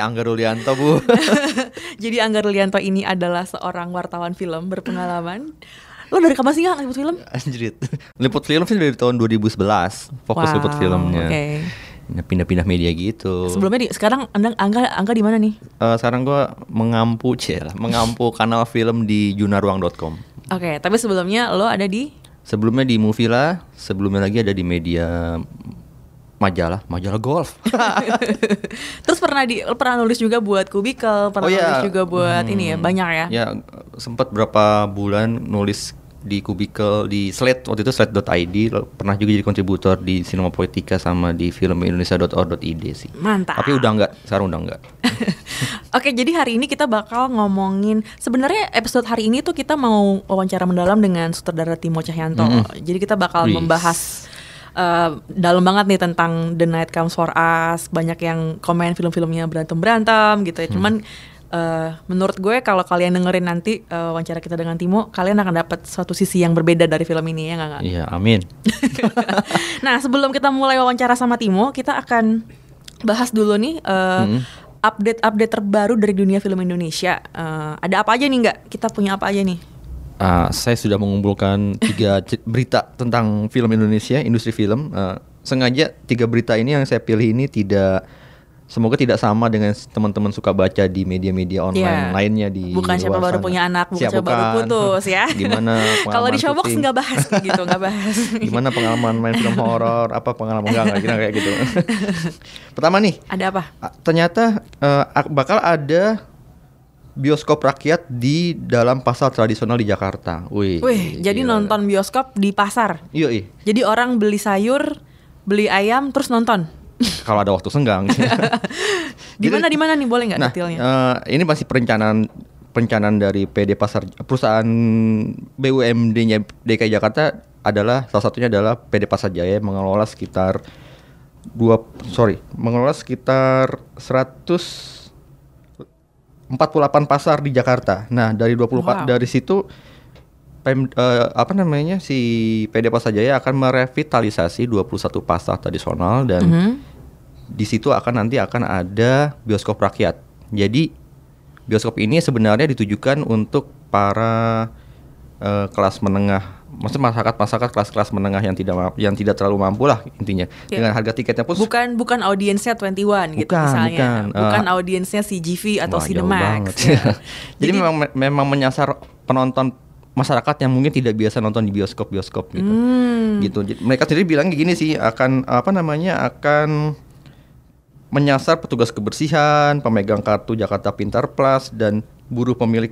Saya Angga Rulianto Bu. Jadi Angga Rulianto ini adalah seorang wartawan film berpengalaman. Lo dari kapan sih nggak liput film? Anjrit. Liput film sih dari tahun 2011 Fokus Wow, liput filmnya. oke. Nah, Pindah-pindah media gitu. Sebelumnya di, sekarang Anda, Angga, Angga di mana nih? Eh, Sekarang gua mengampu Cel Mengampu kanal film di junaruang.com Oke, tapi sebelumnya lo ada di? Sebelumnya di Movila Sebelumnya lagi ada di media Majalah Majalah golf Terus pernah di pernah nulis juga buat Kubikel, pernah Oh, iya. nulis juga buat Hmm. ini ya, banyak ya. Ya sempat berapa bulan nulis di kubikel di Slate waktu itu slate.id pernah juga jadi kontributor di Cinema Poetica sama di filmindonesia.or.id sih. Mantap. Tapi udah enggak, sekarang udah enggak. Oke, jadi hari ini kita bakal ngomongin sebenarnya episode hari ini tuh kita mau wawancara mendalam dengan sutradara Timo Cahyanto. Mm-mm. Jadi kita bakal Wis. membahas eh, dalam banget nih tentang The Night Comes for Us. Banyak yang komen film-filmnya berantem-berantem gitu ya. Cuman eh, menurut gue kalau kalian dengerin nanti eh, wawancara kita dengan Timo, kalian akan dapat suatu sisi yang berbeda dari film ini ya nggak? Nggak? Iya, amin. nah sebelum kita mulai wawancara sama Timo, kita akan bahas dulu nih eh, Hmm. update-update terbaru dari dunia film Indonesia. Eh, ada apa aja nih nggak? Kita punya apa aja nih? Ah, saya sudah mengumpulkan tiga berita tentang film Indonesia, industri film. Ah, sengaja tiga berita ini yang saya pilih ini tidak semoga tidak sama dengan teman-teman suka baca di media-media online Iya. lainnya di bukan siapa baru punya anak, bukan Siap, siapa baru putus ya. Gimana Kalau di Showbox nggak bahas gitu, nggak bahas. Gimana pengalaman main film horor? Apa pengalaman enggak enggak kira kayak gitu. Pertama nih, ada apa? ah, ternyata ak- bakal ada bioskop rakyat di dalam pasar tradisional di Jakarta. Wih. Wih, jadi gila. nonton bioskop di pasar. Iya, iya. Jadi orang beli sayur, beli ayam, terus nonton. Kalau ada waktu senggang. Di mana di mana nih boleh nggak nah, detailnya? eh, ini masih perencanaan perencanaan dari PD Pasar perusahaan BUMD-nya DKI Jakarta adalah salah satunya adalah PD Pasar Jaya mengelola sekitar dua sorry mengelola sekitar 148 pasar di Jakarta. Nah dari 24 Wow. dari situ Pem, eh, apa namanya si PD Pasar Jaya akan merevitalisasi 21 pasar tradisional dan Mhm. di situ akan nanti akan ada bioskop rakyat. Jadi bioskop ini sebenarnya ditujukan untuk para eh, kelas menengah, maksudnya masyarakat masyarakat kelas-kelas menengah yang tidak yang tidak terlalu mampu lah intinya. Ya. Dengan harga tiketnya pun Bukan bukan audiensnya 21 gitu Bukan, misalnya. bukan. Bukan Eh, audiensnya CGV atau Wah, jauh Cinemax. ya. Jadi, memang memang menyasar penonton masyarakat yang mungkin tidak biasa nonton di bioskop-bioskop gitu. Hmm. Gitu. Jadi, mereka sendiri bilang gini sih akan apa namanya akan menyasar petugas kebersihan, pemegang kartu Jakarta Pintar Plus dan buruh pemilik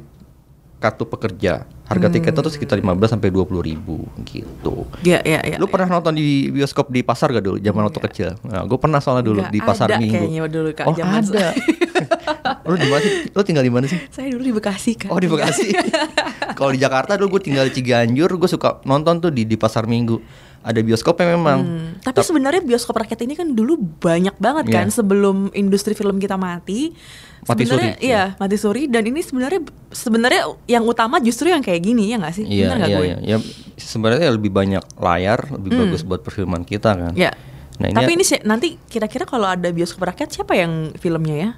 kartu pekerja. Harga tiketnya tuh sekitar 15 sampai 20 ribu gitu. Ya, ya, ya. Lu pernah nonton di bioskop di pasar gak dulu zaman waktu kecil? Nah, gue pernah soalnya dulu Nggak di pasar ada minggu. kayaknya dulu, Kak, oh zaman ada. lu di mana sih? Lu tinggal di mana sih? Saya dulu di Bekasi kan. Oh di Bekasi. Kalau di Jakarta dulu gue tinggal di Ciganjur, gue suka nonton tuh di di pasar Minggu. Ada bioskopnya memang. Hmm, Tapi sebenarnya bioskop rakyat ini kan dulu banyak banget kan Iya. sebelum industri film kita mati. Mati Sebenarnya suri, iya, mati suri dan ini sebenarnya sebenarnya yang utama justru yang kayak gini ya nggak sih? Iya, nggak iya, gue? iya. Ya, sebenarnya lebih banyak layar, lebih Hmm. bagus buat perfilman kita kan. Ya. Nah, ini Tapi ini nanti kira-kira kalau ada bioskop rakyat siapa yang filmnya ya?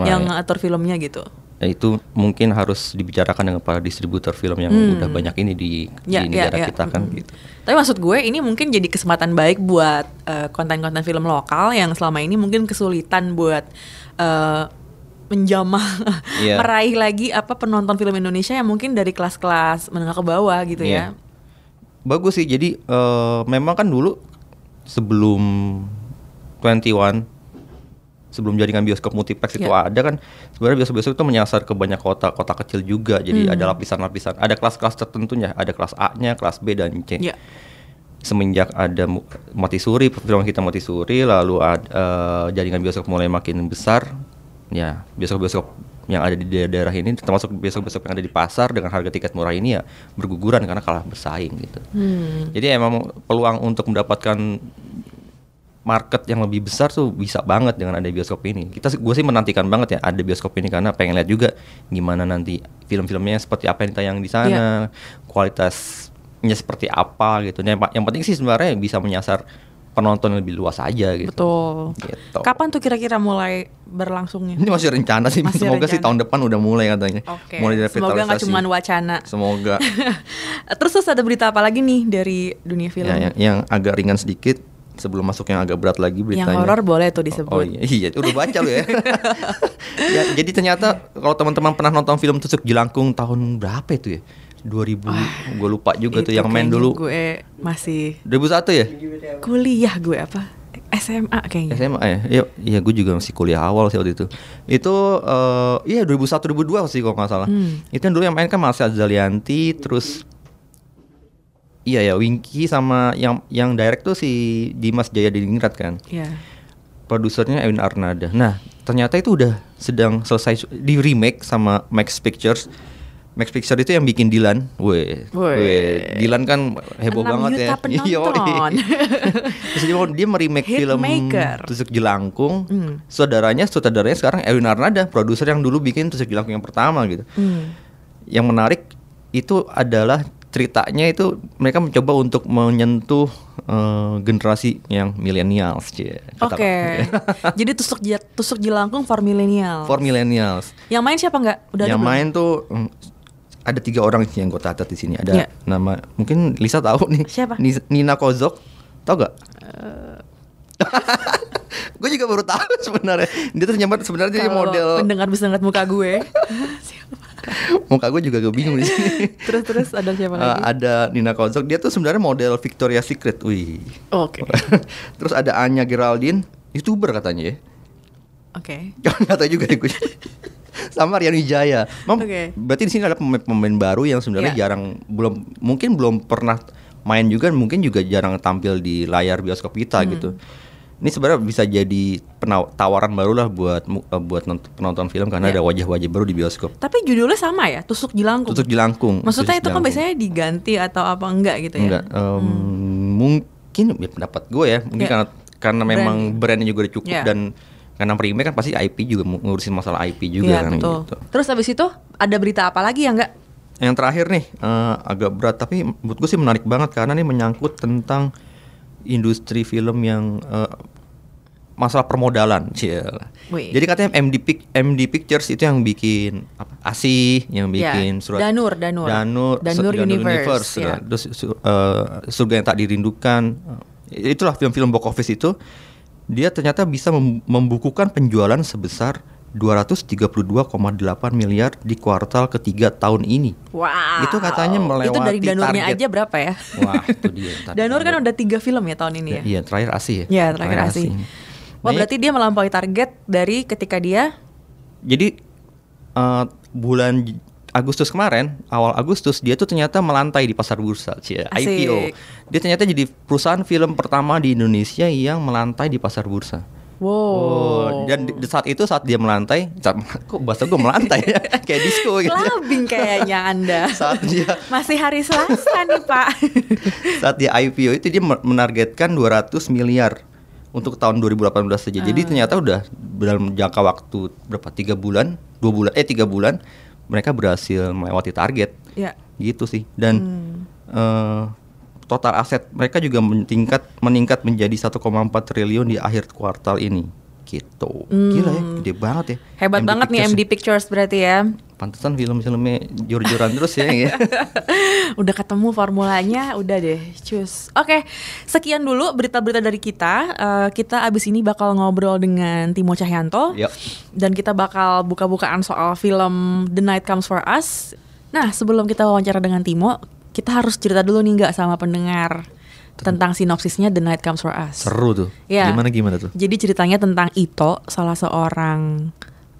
Wah, yang iya. atur filmnya gitu. Ya itu mungkin harus dibicarakan dengan para distributor film yang Hmm. udah banyak ini di, Ya, di ya, negara ya. kita kan Mm-mm. gitu. Tapi maksud gue ini mungkin jadi kesempatan baik buat eh, konten-konten film lokal yang selama ini mungkin kesulitan buat eh, menjamah Iya. meraih lagi apa penonton film Indonesia yang mungkin dari kelas-kelas menengah ke bawah gitu Iya. ya. Bagus sih. Jadi eh, memang kan dulu sebelum 21 sebelum jadikan bioskop multiplex itu Iya. ada kan sebenarnya bioskop-bioskop itu menyasar ke banyak kota kota kecil juga jadi Hmm. ada lapisan-lapisan ada kelas-kelas tertentunya ada kelas A-nya kelas B dan C Iya. semenjak ada Mati Suri, film kita Mati Suri, lalu ad- eh, jaringan bioskop mulai makin besar, ya bioskop-bioskop yang ada di daerah ini, termasuk bioskop-bioskop yang ada di pasar dengan harga tiket murah ini ya berguguran karena kalah bersaing gitu. Jadi emang peluang untuk mendapatkan market yang lebih besar tuh bisa banget dengan ada bioskop ini. Kita gue sih menantikan banget ya ada bioskop ini karena pengen lihat juga gimana nanti film-filmnya seperti apa yang ditayang di sana, kualitasnya seperti apa gitu. Nah, Yang, pa- yang penting sih sebenarnya bisa menyasar penonton yang lebih luas aja gitu. Betul. Gitu. Kapan tuh kira-kira mulai berlangsungnya? Ini masih rencana sih. Masih Semoga sih rencana. tahun depan udah mulai katanya. Oke. Mulai Semoga nggak cuma wacana. Semoga. terus terus ada berita apa lagi nih dari dunia film? ya, yang, yang agak ringan sedikit sebelum masuk yang agak berat lagi beritanya. Yang horor boleh tuh disebut. Oh iya, iya udah baca lu ya. ya. Jadi ternyata kalau teman-teman pernah nonton film Tusuk Jelangkung tahun berapa itu ya? 2000, gue lupa juga tuh yang main dulu. Gue masih 2001 ya? kuliah gue apa? SMA kayaknya. SMA ya? Iya, iya gue juga masih kuliah awal sih waktu itu. Itu eh iya 2001 2002 sih kalau nggak salah. Hmm. Itu yang dulu yang main kan Marsha Zalianti terus Iya ya, Winky sama yang yang direct tuh si Dimas Jaya Diningrat kan. Iya. produsernya Edwin Arnada. Nah, ternyata itu udah sedang selesai di remake sama Max Pictures. Max Pictures itu yang bikin Dilan. Weh. Weh. Dilan kan heboh 6 banget ya. Terus dia, meremake film Hitmaker. Tusuk Jelangkung. Hmm. Saudaranya, sutradaranya sekarang Edwin Arnada, produser yang dulu bikin Tusuk Jelangkung yang pertama gitu. Hmm. Yang menarik itu adalah ceritanya itu mereka mencoba untuk menyentuh eh, generasi yang milenials, cie. Kata- Oke. Jadi tusuk tusuk jelangkung for millennial. For millennials. Yang main siapa nggak? Udah ada yang belum? main tuh mm, ada tiga orang sih yang gue catat di sini. Ada Iya. nama mungkin Lisa tahu nih. Siapa? Ni- Nina Kozok. Tahu gak? Eh. gue juga baru tahu sebenarnya. Dia tuh nyampe sebenarnya dia Kalau model pendengar bisa ngeliat muka gue. muka gue juga gue bingung di sini. terus terus ada siapa Eh, lagi? ada Nina Kozok. Dia tuh sebenarnya model Victoria Secret. Wih. Oke. Terus ada Anya Geraldine, youtuber katanya ya. Oke. Gak tahu juga ya gue. Sama Rian Wijaya. Mam, Oke. Berarti di sini ada pemain-pemain baru yang sebenarnya Ya. jarang belum mungkin belum pernah main juga mungkin juga jarang tampil di layar bioskop kita Hmm. gitu. Ini sebenarnya bisa jadi tawaran baru lah buat eh, buat nont- penonton film karena Ya. ada wajah-wajah baru di bioskop. Tapi judulnya sama ya, tusuk jelangkung. Tusuk Jelangkung. Maksudnya Tusuk itu kan Jelangkung. biasanya diganti atau apa enggak gitu ya? Enggak, em, mungkin ya pendapat gue ya, mungkin Ya. karena karena memang Brand. brandnya juga udah cukup Ya. dan karena remake kan pasti IP juga ngurusin masalah IP juga Iya, kan betul. gitu. Terus habis itu ada berita apa lagi ya enggak? Yang terakhir nih eh, agak berat tapi menurut gue sih menarik banget karena ini menyangkut tentang industri film yang eh, masalah permodalan. Wih. Jadi katanya MD Pic- MD Pictures itu yang bikin apa? ASI, yang Ya, bikin surat Danur, Danur. Danur, Danur Su- Universe, ya. ya. Terus su- eh, surga yang tak dirindukan. Itulah film-film box office itu dia ternyata bisa mem- membukukan penjualan sebesar 232,8 miliar di kuartal ketiga tahun ini. Wow. Itu katanya Itu dari melewati Danurnya target. aja berapa ya? Wah, itu dia. Danur kan udah tiga film ya tahun ini ya? Iya, terakhir ASI ya. Ya, terakhir asih. Wah, Nah, berarti dia melampaui target dari ketika dia Jadi eh, bulan Agustus kemarin, awal Agustus dia tuh ternyata melantai di pasar bursa, cie, Asik. IPO. Dia ternyata jadi perusahaan film pertama di Indonesia yang melantai di pasar bursa. Wow. Oh, dan di, di saat itu saat dia melantai, saat, kok bahasa gue melantai ya, kayak disco gitu. Clubbing kayaknya Anda. Saat dia Masih hari Selasa nih, Pak. saat dia IPO itu dia men- menargetkan 200 miliar untuk tahun 2018 saja. Jadi Ah. ternyata udah dalam jangka waktu berapa? Tiga bulan, dua bulan, eh tiga bulan mereka berhasil melewati target. ya. Gitu sih. Dan Hmm. eh, total aset mereka juga meningkat meningkat menjadi 1,4 triliun di akhir kuartal ini. Gitu. Gila ya, gede banget ya. Hmm. Hebat MD banget nih Pictures. MD Pictures berarti ya. Pantesan film-filmnya jor-joran terus ya. ya. udah ketemu formulanya, udah deh, cus. Oke, sekian dulu berita-berita dari kita. Eh, kita abis ini bakal ngobrol dengan Timo Cahyanto. Yuk. Dan kita bakal buka-bukaan soal film The Night Comes For Us. Nah, sebelum kita wawancara dengan Timo, kita harus cerita dulu nih nggak sama pendengar tentang sinopsisnya The Night Comes For Us. Seru tuh. Ya. Gimana gimana tuh? Jadi ceritanya tentang Ito, salah seorang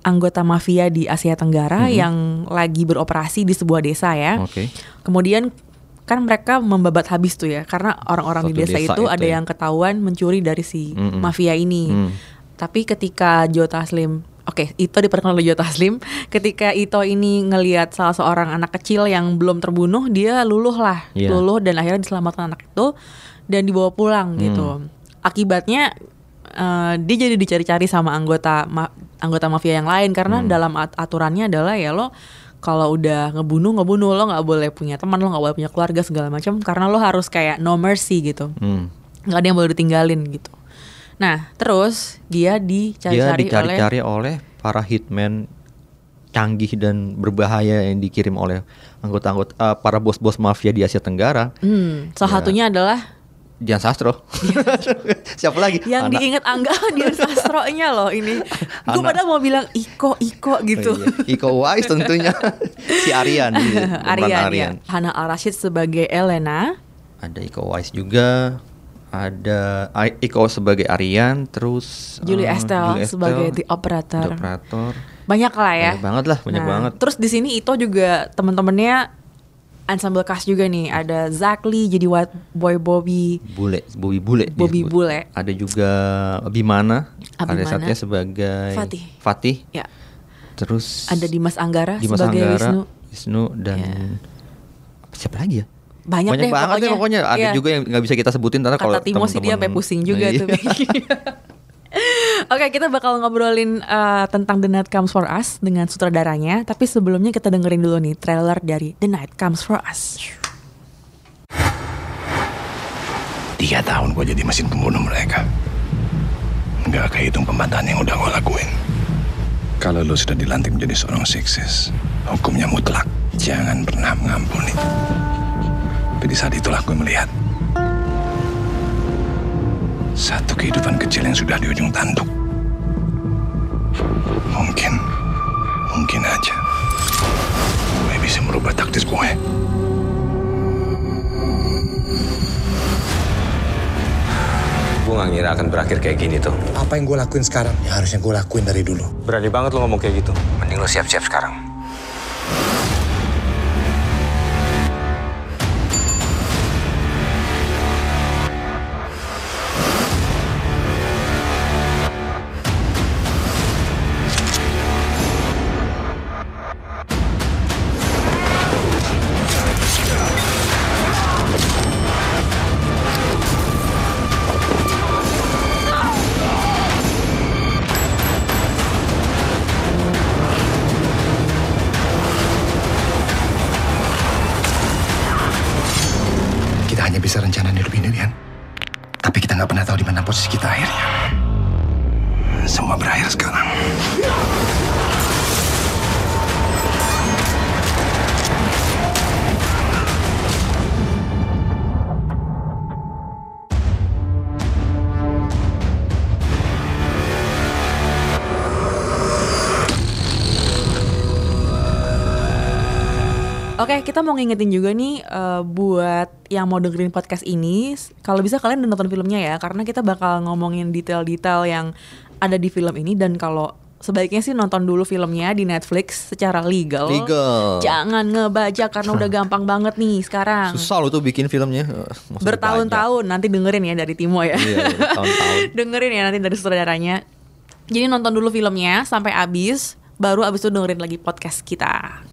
anggota mafia di Asia Tenggara yang lagi beroperasi di sebuah desa ya. Oke. Kemudian kan mereka membabat habis tuh ya karena orang-orang di desa, desa itu, itu ada ya. yang ketahuan mencuri dari si Mm-mm. mafia ini. Mm. Tapi ketika Joe Taslim Oke, Ito diperkenalkan oleh Joe Taslim. Ketika Ito ini ngelihat salah seorang anak kecil yang belum terbunuh, dia luluh lah, Iya. luluh dan akhirnya diselamatkan anak itu dan dibawa pulang Hmm. gitu. Akibatnya eh, dia jadi dicari-cari sama anggota ma- anggota mafia yang lain karena Hmm. dalam at- aturannya adalah ya lo kalau udah ngebunuh ngebunuh lo nggak boleh punya teman lo nggak boleh punya keluarga segala macam karena lo harus kayak no mercy gitu Hmm. nggak ada yang boleh ditinggalin gitu. Nah terus dia Dia dicari-cari oleh dicari-cari oleh para hitman canggih dan berbahaya yang dikirim oleh anggota-anggota eh, para bos-bos mafia di Asia Tenggara. Hmm, salah Ya. satunya adalah Dian Sastro. Siapa lagi? yang Anak- diingat Angga Dian Sastronya loh ini. Gue padahal mau bilang Iko Iko gitu. Oh, iya. Iko Uwais tentunya. si Aryan. iya, pemeran Aryan, ya. Hana Al Rashid sebagai Elena. Ada Iko Uwais juga. Ada Iko sebagai Aryan, terus Julie eh, Estelle Julie sebagai The Operator. The Operator. Banyak lah ya. Banyak banget lah, banyak Nah, banget. Terus di sini Ito juga teman-temannya ensemble cast juga nih. Ada Zach Lee jadi White Boy Bobby. Bule, Bobby Bule. Bobby disebut. Bule. Ada juga Abimana. Ada Abimana. Satya sebagai Fatih. Fatih. Ya. Terus Ada Dimas Anggara Dimas sebagai Anggara, Wisnu. Wisnu dan Ya. siapa lagi ya? Banyak, deh banget deh pokoknya. Ada Iya. juga yang nggak bisa kita sebutin karena kalau Kata Timo sih dia sampai pusing juga Iya. tuh. Oke, kita bakal ngobrolin eh, tentang The Night Comes For Us dengan sutradaranya. Tapi sebelumnya kita dengerin dulu nih trailer dari The Night Comes For Us. Tiga tahun gue jadi mesin pembunuh mereka. Nggak kehitung pembantahan yang udah gue lakuin. Kalau lo sudah dilantik menjadi seorang sukses, hukumnya mutlak. Jangan pernah mengampuni. Tapi di saat itulah gue melihat satu kehidupan kecil yang sudah di ujung tanduk. Mungkin, mungkin aja gue bisa merubah takdir gue. Gue gak ngira akan berakhir kayak gini tuh. Apa yang gue lakuin sekarang? Ya harusnya gue lakuin dari dulu. Berani banget lo ngomong kayak gitu. Mending lo siap-siap sekarang. Oke, kita mau ngingetin juga nih eh, buat yang mau dengerin podcast ini, kalau bisa kalian udah nonton filmnya ya, karena kita bakal ngomongin detail-detail yang ada di film ini dan kalau sebaiknya sih nonton dulu filmnya di Netflix secara legal. Legal. Jangan ngebajak karena udah gampang banget nih sekarang. Susah lo tuh bikin filmnya. Eh, Bertahun-tahun nanti dengerin ya dari Timo ya. Iya, bertahun-tahun. dengerin ya nanti dari saudaranya. Jadi nonton dulu filmnya sampai habis, baru abis itu dengerin lagi podcast kita.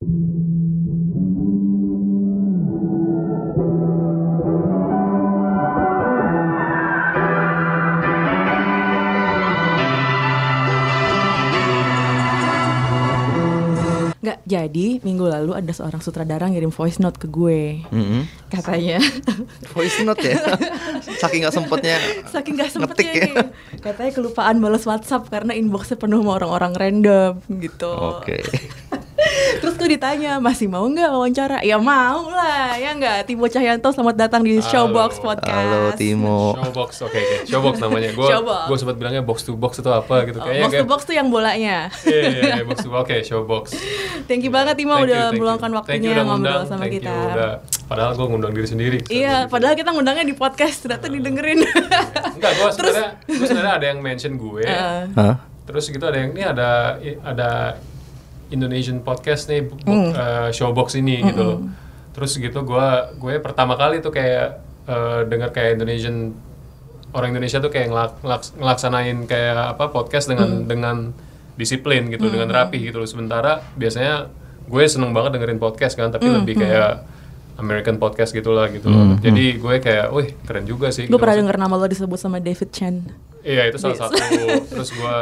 Jadi minggu lalu ada seorang sutradara ngirim voice note ke gue. Mm-mm. Katanya, Voice note ya. Saking nggak sempetnya. saking gak sempetnya ya. nih. Katanya kelupaan balas WhatsApp karena inboxnya penuh sama orang-orang random gitu. Oke. Terus gue ditanya, masih mau nggak wawancara? Ya mau lah, ya nggak? Timo Cahyanto, selamat datang di Showbox Podcast. Halo Timo. Showbox, oke oke. Showbox namanya. Gue gue sempat bilangnya box to box itu apa gitu. Oh, Kayaknya box to kayak- box tuh yang bolanya. Iya iya iya, box to box. Oke, showbox. Thank you banget Timo Thank you, udah you. meluangkan Thank waktunya you ngobrol sama thank kita. you udah- padahal gue ngundang diri sendiri. Iya, padahal kita ngundangnya di podcast, ternyata didengerin. Enggak, gue sebenarnya gue sebenarnya ada yang mention gue. Hah? Terus gitu ada yang ini ada ada Indonesian podcast nih bo- Hmm. eh, showbox ini gitu loh. terus gitu gue gue pertama kali tuh kayak eh, dengar kayak Indonesian orang Indonesia tuh kayak ngelak- ngelaks- ngelaksanain kayak apa podcast dengan dengan disiplin gitu dengan rapi gitu loh sementara biasanya gue seneng banget dengerin podcast kan tapi lebih kayak American podcast gitulah gitu loh jadi gue kayak wih keren juga sih Gue gitu. pernah denger nama lo disebut sama David Chen. Iya itu salah satu. Terus gue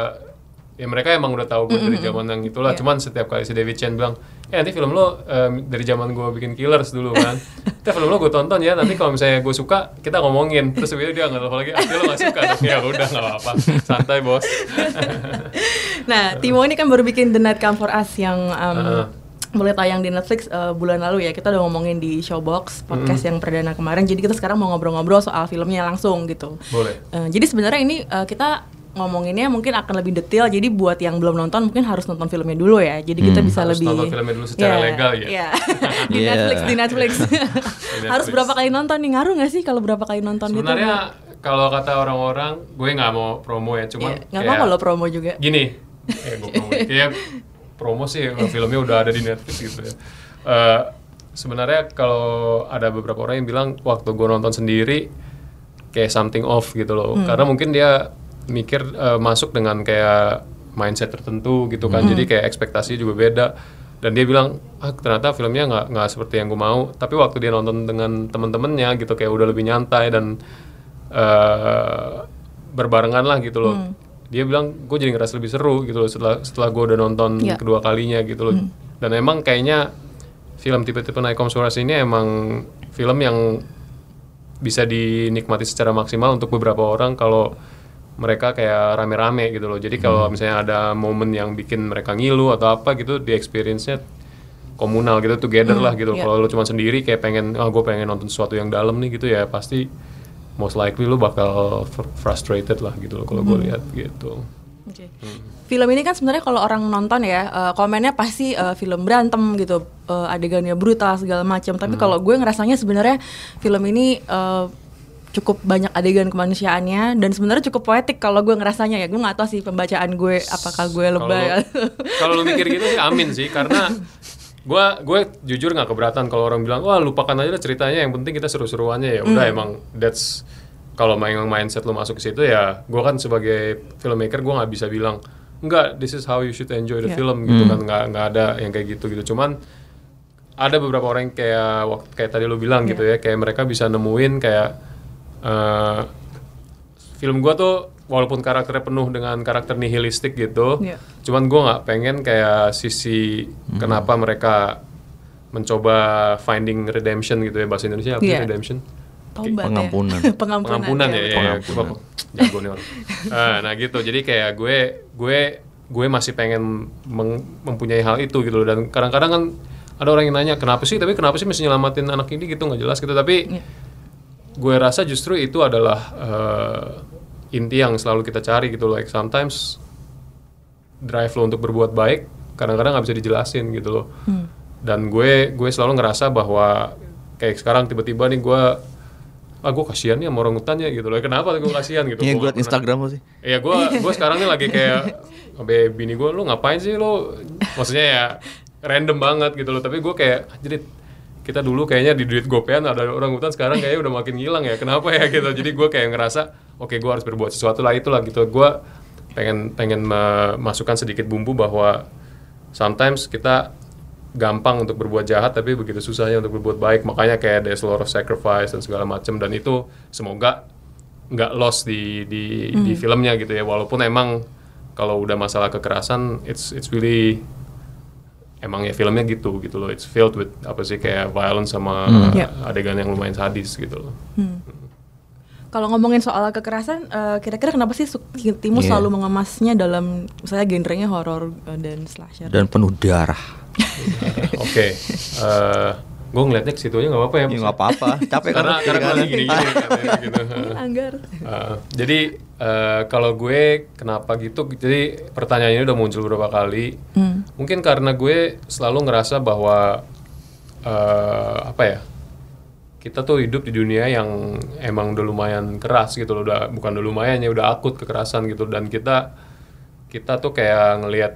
ya mereka emang udah tahu gue dari zaman yang itulah. Cuman setiap kali si David Chen bilang, eh nanti film lo em, dari zaman gue bikin Killers dulu kan. Nanti film lo gue tonton ya. Nanti kalau misalnya gue suka kita ngomongin. Terus itu dia nggak lagi. Ah lo nggak suka. ya udah nggak apa-apa. Santai bos. Nah, Timo ini kan baru bikin The Night Come For Us yang um, Heeh. mulai tayang di Netflix uh, bulan lalu ya. Kita udah ngomongin di Showbox podcast yang perdana kemarin. Jadi kita sekarang mau ngobrol-ngobrol soal filmnya langsung gitu. Boleh. Uh, jadi sebenarnya ini uh, kita ngomonginnya mungkin akan lebih detail. Jadi buat yang belum nonton mungkin harus nonton filmnya dulu ya. Jadi kita bisa Harus lebih nonton filmnya dulu secara Iya, legal ya? iya. di Iya. Netflix, di Netflix. harus Netflix. berapa kali nonton nih? Ngaruh nggak sih kalau berapa kali nonton gitu? Sebenarnya kalau kata orang-orang, gue nggak mau promo ya. Cuman Iya, nggak apa-apa lo promo juga. gini ya gue promo kayak promo sih filmnya udah ada di Netflix gitu ya Eh, sebenarnya kalau ada beberapa orang yang bilang waktu gue nonton sendiri kayak something off gitu loh karena mungkin dia mikir eh, masuk dengan kayak mindset tertentu gitu kan. Jadi kayak ekspektasi juga beda. Dan dia bilang ah ternyata filmnya nggak nggak seperti yang gue mau. Tapi waktu dia nonton dengan temen-temennya gitu kayak udah lebih nyantai dan eh berbarengan lah gitu loh. Dia bilang gue jadi ngerasa lebih seru gitu loh setelah setelah gue udah nonton Iya. kedua kalinya gitu loh. Dan emang kayaknya film tipe-tipe For Us ini emang film yang bisa dinikmati secara maksimal untuk beberapa orang kalau mereka kayak rame-rame gitu loh. Jadi kalau misalnya ada momen yang bikin mereka ngilu atau apa gitu di experience-nya komunal gitu together lah gitu. iya. kalau lo cuma sendiri kayak pengen ah gue pengen nonton sesuatu yang dalam nih gitu ya pasti most likely lo bakal fr- frustrated lah gitu loh kalau gue lihat gitu. Oke. Film ini kan sebenarnya kalau orang nonton ya eh, komennya pasti eh, film berantem gitu, eh, adegannya brutal segala macam. Tapi kalau gue ngerasanya sebenarnya film ini eh, cukup banyak adegan kemanusiaannya dan sebenarnya cukup poetik kalau gue ngerasanya ya. Gue nggak tahu sih pembacaan gue apakah gue lebay. Kalau lu mikir gitu sih amin sih karena gua gue jujur nggak keberatan kalau orang bilang wah lupakan aja lah ceritanya yang penting kita seru-seruannya ya udah emang that's kalau main mindset lu masuk ke situ ya gua kan sebagai filmmaker gua nggak bisa bilang enggak this is how you should enjoy the Yeah. film gitu kan nggak nggak ada yang kayak gitu gitu cuman ada beberapa orang yang kayak waktu kayak tadi lu bilang gitu ya kayak mereka bisa nemuin kayak eh, film gua tuh walaupun karakternya penuh dengan karakter nihilistik gitu Iya. cuman gua nggak pengen kayak sisi kenapa mereka mencoba finding redemption gitu ya bahasa Indonesia apa sih Iya. redemption Tobat Pengampunan. ya. Pengampunan. pengampunan ya, ya. ya, ya. Coba, jago nih orang. Ah, nah gitu, jadi kayak gue gue gue masih pengen meng- mempunyai hal itu gitu loh. dan kadang-kadang kan ada orang yang nanya kenapa sih tapi kenapa sih mesti nyelamatin anak ini gitu nggak jelas gitu tapi Iya. Gue rasa justru itu adalah eh, inti yang selalu kita cari gitu loh. Like sometimes drive lo untuk berbuat baik kadang-kadang nggak bisa dijelasin gitu loh. Hmm. dan gue gue selalu ngerasa bahwa kayak sekarang tiba-tiba nih gue ah gue kasihan nih sama orang hutannya gitu loh. Kenapa gue kasihan? gitu. Iya, Gua gue liat Instagram lo sih. Iya gue gue sekarang nih lagi kayak sampai bini gue lo ngapain sih lo maksudnya ya random banget gitu loh. Tapi gue kayak jadi kita dulu kayaknya di duit gopean ada orang hutan sekarang kayaknya udah makin hilang ya. Kenapa ya gitu? Jadi gue kayak ngerasa oke gue harus berbuat sesuatu lah itulah gitu. Gue pengen pengen memasukkan sedikit bumbu bahwa sometimes kita gampang untuk berbuat jahat tapi begitu susahnya untuk berbuat baik. Makanya kayak there's a lot of sacrifice dan segala macam dan itu semoga nggak lost di di di filmnya gitu ya. Walaupun emang kalau udah masalah kekerasan it's it's really emang ya filmnya gitu gitu loh it's filled with apa sih kayak violence sama Ya. adegan yang lumayan sadis gitu loh Kalau ngomongin soal kekerasan, eh, kira-kira kenapa sih Timo Iya. selalu mengemasnya dalam misalnya genrenya horor eh, dan slasher? Dan penuh darah. oke gue ngeliatnya ke situ aja nggak apa-apa ya Ya nggak apa-apa. Capek kan? karena karena gue kiri-kanan. lagi gini gini gitu Anggar. Uh, jadi uh, kalau gue kenapa gitu? Jadi pertanyaan ini udah muncul beberapa kali. Hmm. Mungkin karena gue selalu ngerasa bahwa uh, apa ya? Kita tuh hidup di dunia yang emang udah lumayan keras gitu loh. Udah bukan udah lumayan ya, udah akut kekerasan gitu. Dan kita kita tuh kayak ngelihat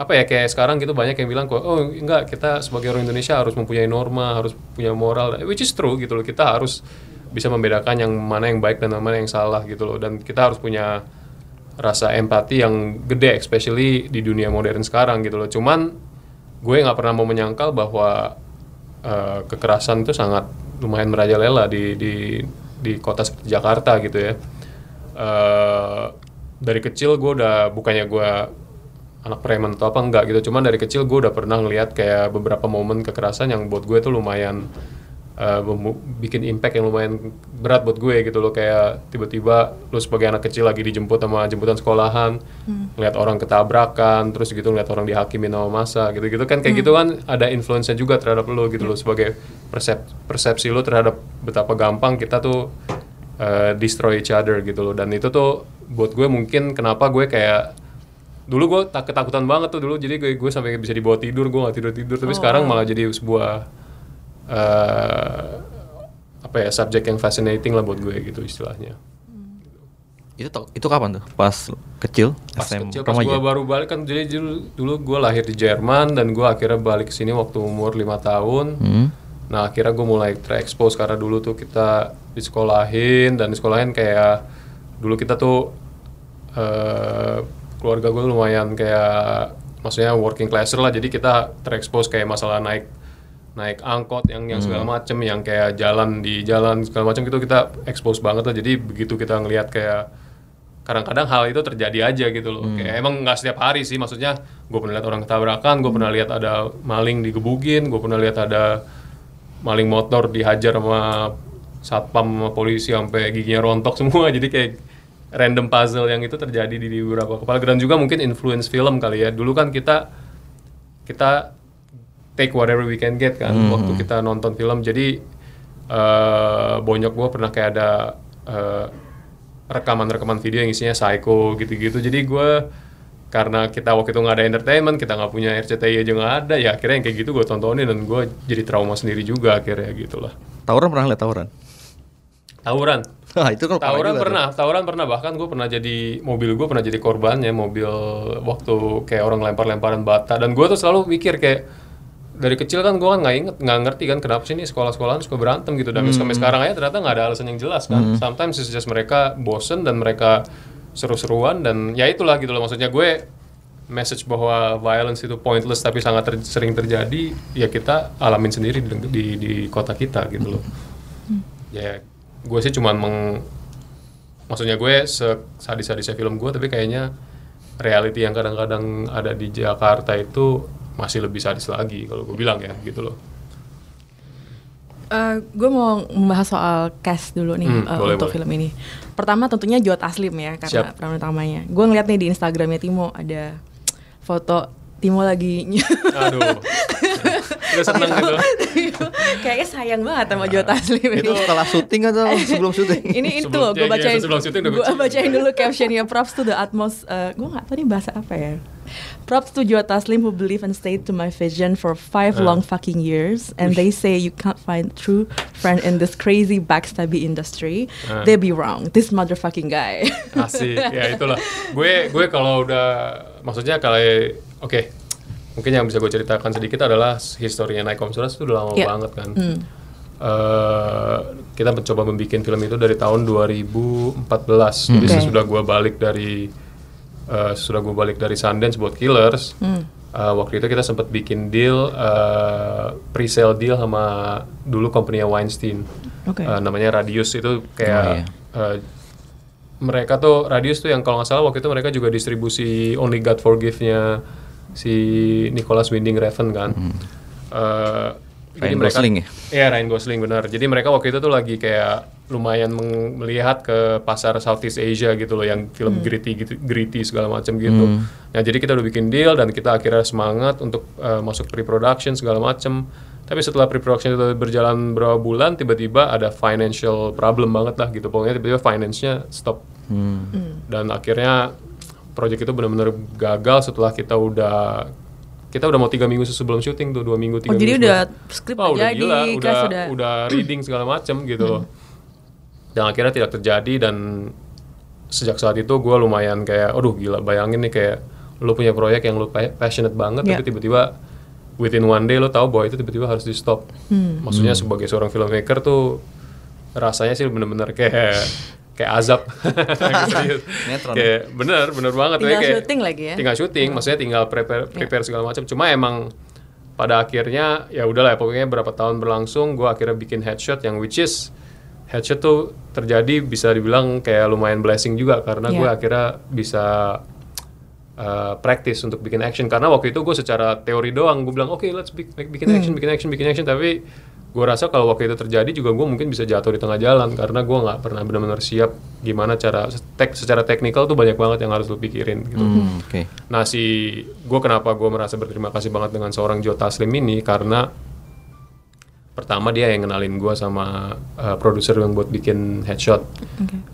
apa ya kayak sekarang gitu banyak yang bilang kok oh enggak kita sebagai orang Indonesia harus mempunyai norma harus punya moral which is true gitu loh. Kita harus bisa membedakan yang mana yang baik dan mana yang salah gitu loh. Dan kita harus punya rasa empati yang gede especially di dunia modern sekarang gitu loh. Cuman gue nggak pernah mau menyangkal bahwa eh, kekerasan itu sangat lumayan merajalela di di di kota seperti Jakarta gitu ya. Eh dari kecil gue udah bukannya gue anak preman atau apa enggak gitu. Cuman dari kecil gue udah pernah ngeliat kayak beberapa momen kekerasan yang buat gue tuh lumayan eh, memu- bikin impact yang lumayan berat buat gue gitu loh. Kayak tiba-tiba lu sebagai anak kecil lagi dijemput sama jemputan sekolahan ngeliat orang ketabrakan terus gitu ngeliat orang dihakimin sama masa gitu-gitu kan. Kayak gitu kan ada influence juga terhadap lu gitu loh. Sebagai persep persepsi lu terhadap betapa gampang kita tuh uh, destroy each other gitu loh. Dan itu tuh buat gue mungkin kenapa gue kayak dulu gue tak ketakutan banget tuh dulu jadi gue, gue sampai bisa dibawa tidur gue nggak tidur tidur tapi sekarang malah jadi sebuah eh apa ya subjek yang fascinating lah buat gue gitu istilahnya Itu itu kapan tuh? Pas kecil? pas SM, kecil pas gue baru balik kan jadi dulu, dulu gue lahir di Jerman dan gue akhirnya balik ke sini waktu umur lima tahun Hmm. Nah akhirnya gue mulai terekspos karena dulu tuh kita disekolahin dan disekolahin kayak dulu kita tuh eh keluarga gue lumayan kayak maksudnya working classer lah. Jadi kita terekspos kayak masalah naik naik angkot yang yang segala macem yang kayak jalan di jalan segala macam gitu kita expose banget lah. Jadi begitu kita ngelihat kayak kadang-kadang hal itu terjadi aja gitu loh. Kayak emang nggak setiap hari sih maksudnya gue pernah lihat orang ketabrakan gue pernah lihat ada maling digebukin gue pernah lihat ada maling motor dihajar sama satpam sama polisi sampai giginya rontok semua. Jadi kayak random puzzle yang itu terjadi di, beberapa kepala dan juga mungkin influence film kali ya. Dulu kan kita kita take whatever we can get kan waktu kita nonton film. Jadi eh bonyok gua pernah kayak ada eh, rekaman-rekaman video yang isinya psycho gitu-gitu. Jadi gua karena kita waktu itu nggak ada entertainment kita nggak punya RCTI aja nggak ada ya akhirnya yang kayak gitu gue tontonin dan gue jadi trauma sendiri juga akhirnya gitu lah. Tawuran pernah lihat tawuran? tawuran Nah, itu kan tawuran juga tuh. pernah tawuran pernah. Bahkan gue pernah jadi mobil gue pernah jadi korbannya mobil waktu kayak orang lempar-lemparan bata. Dan gue tuh selalu mikir kayak dari kecil kan gue kan nggak inget nggak ngerti kan kenapa sih nih sekolah-sekolahan suka berantem gitu. Dan sampai Hmm. sekarang aja ternyata nggak ada alasan yang jelas kan. Sometimes it's just mereka bosen dan mereka seru-seruan dan ya itulah gitu loh. Maksudnya gue message bahwa violence itu pointless tapi sangat ter- sering terjadi ya kita alamin sendiri di, di, di kota kita gitu loh. Ya gue sih cuman meng maksudnya gue sadis-sadisnya film gue tapi kayaknya reality yang kadang-kadang ada di Jakarta itu masih lebih sadis lagi kalau gue bilang ya gitu loh gue mau membahas soal cast dulu nih Hmm, eh, boleh, untuk boleh. film ini. Pertama tentunya Jod Aslim ya karena Siap. peran utamanya. Gue ngeliat nih di Instagramnya Timo ada foto Timo lagi aduh udah seneng gitu kayaknya sayang banget sama Jod Aslim ini. Itu setelah syuting atau sebelum syuting? ini itu Sebelum- gue bacain sebelum syuting udah gue baca. bacain dulu captionnya props to the utmost gue nggak tahu nih bahasa apa ya props to Joe Taslim who believe and stayed to my vision for five Uh. long fucking years and they say you can't find true friend in this crazy backstabby industry Uh. they be wrong this motherfucking guy asik ya itulah gue gue kalau udah maksudnya kalau oke mungkin yang bisa gue ceritakan sedikit adalah historinya Naikom Suras itu udah lama Iya. banget kan Eh, kita mencoba membuat film itu dari tahun 2014 jadi Oke. sesudah gue balik dari eh, sesudah gue balik dari Sundance buat Killers Hmm. eh, waktu itu kita sempat bikin deal eh, pre-sale deal sama dulu company Weinstein Oke. Eh, namanya Radius itu kayak Oh, iya. eh, mereka tuh Radius tuh yang kalau nggak salah waktu itu mereka juga distribusi Only God Forgive-nya si Nicholas Winding Refn kan. Eh, Ryan Gosling ya? Iya Ryan Gosling benar. Jadi mereka waktu itu tuh lagi kayak lumayan melihat ke pasar Southeast Asia gitu loh yang film gritty gitu, gritty segala macam gitu. Nah jadi kita udah bikin deal dan kita akhirnya semangat untuk eh, masuk pre-production segala macam. Tapi setelah pre-production itu berjalan berapa bulan, tiba-tiba ada financial problem banget lah gitu. Pokoknya tiba-tiba finance-nya stop. Dan akhirnya project itu benar-benar gagal setelah kita udah kita udah mau tiga minggu sebelum syuting tuh dua minggu tiga oh jadi minggu udah sebelum- skrip Wah, udah udah jadi gila, udah, udah udah reading segala macam gitu loh. Dan akhirnya tidak terjadi dan sejak saat itu gue lumayan kayak, aduh gila bayangin nih kayak lu punya proyek yang lu pa- passionate banget Yeah. tapi tiba-tiba within one day lu tahu bahwa itu tiba-tiba harus di stop Hmm. maksudnya sebagai seorang filmmaker tuh rasanya sih bener-bener kayak kayak azab. Kayak bener bener banget. Tinggal kayak, syuting lagi ya? tinggal syuting maksudnya tinggal prepare prepare segala macam. Cuma emang pada akhirnya ya udahlah ya, pokoknya berapa tahun berlangsung gue akhirnya bikin headshot yang which is headshot tuh terjadi bisa dibilang kayak lumayan blessing juga karena gue Iya. akhirnya bisa uh, practice untuk bikin action. Karena waktu itu gue secara teori doang gue bilang oke let's bik- make- bikin action bikin action bikin action. Tapi gue rasa kalau waktu itu terjadi juga gue mungkin bisa jatuh di tengah jalan karena gue nggak pernah benar-benar siap gimana cara tek, secara teknikal tuh banyak banget yang harus lu pikirin gitu. Hmm, Oke. Nah si gue kenapa gue merasa berterima kasih banget dengan seorang Joe Taslim ini karena pertama dia yang kenalin gue sama uh, produser yang buat bikin headshot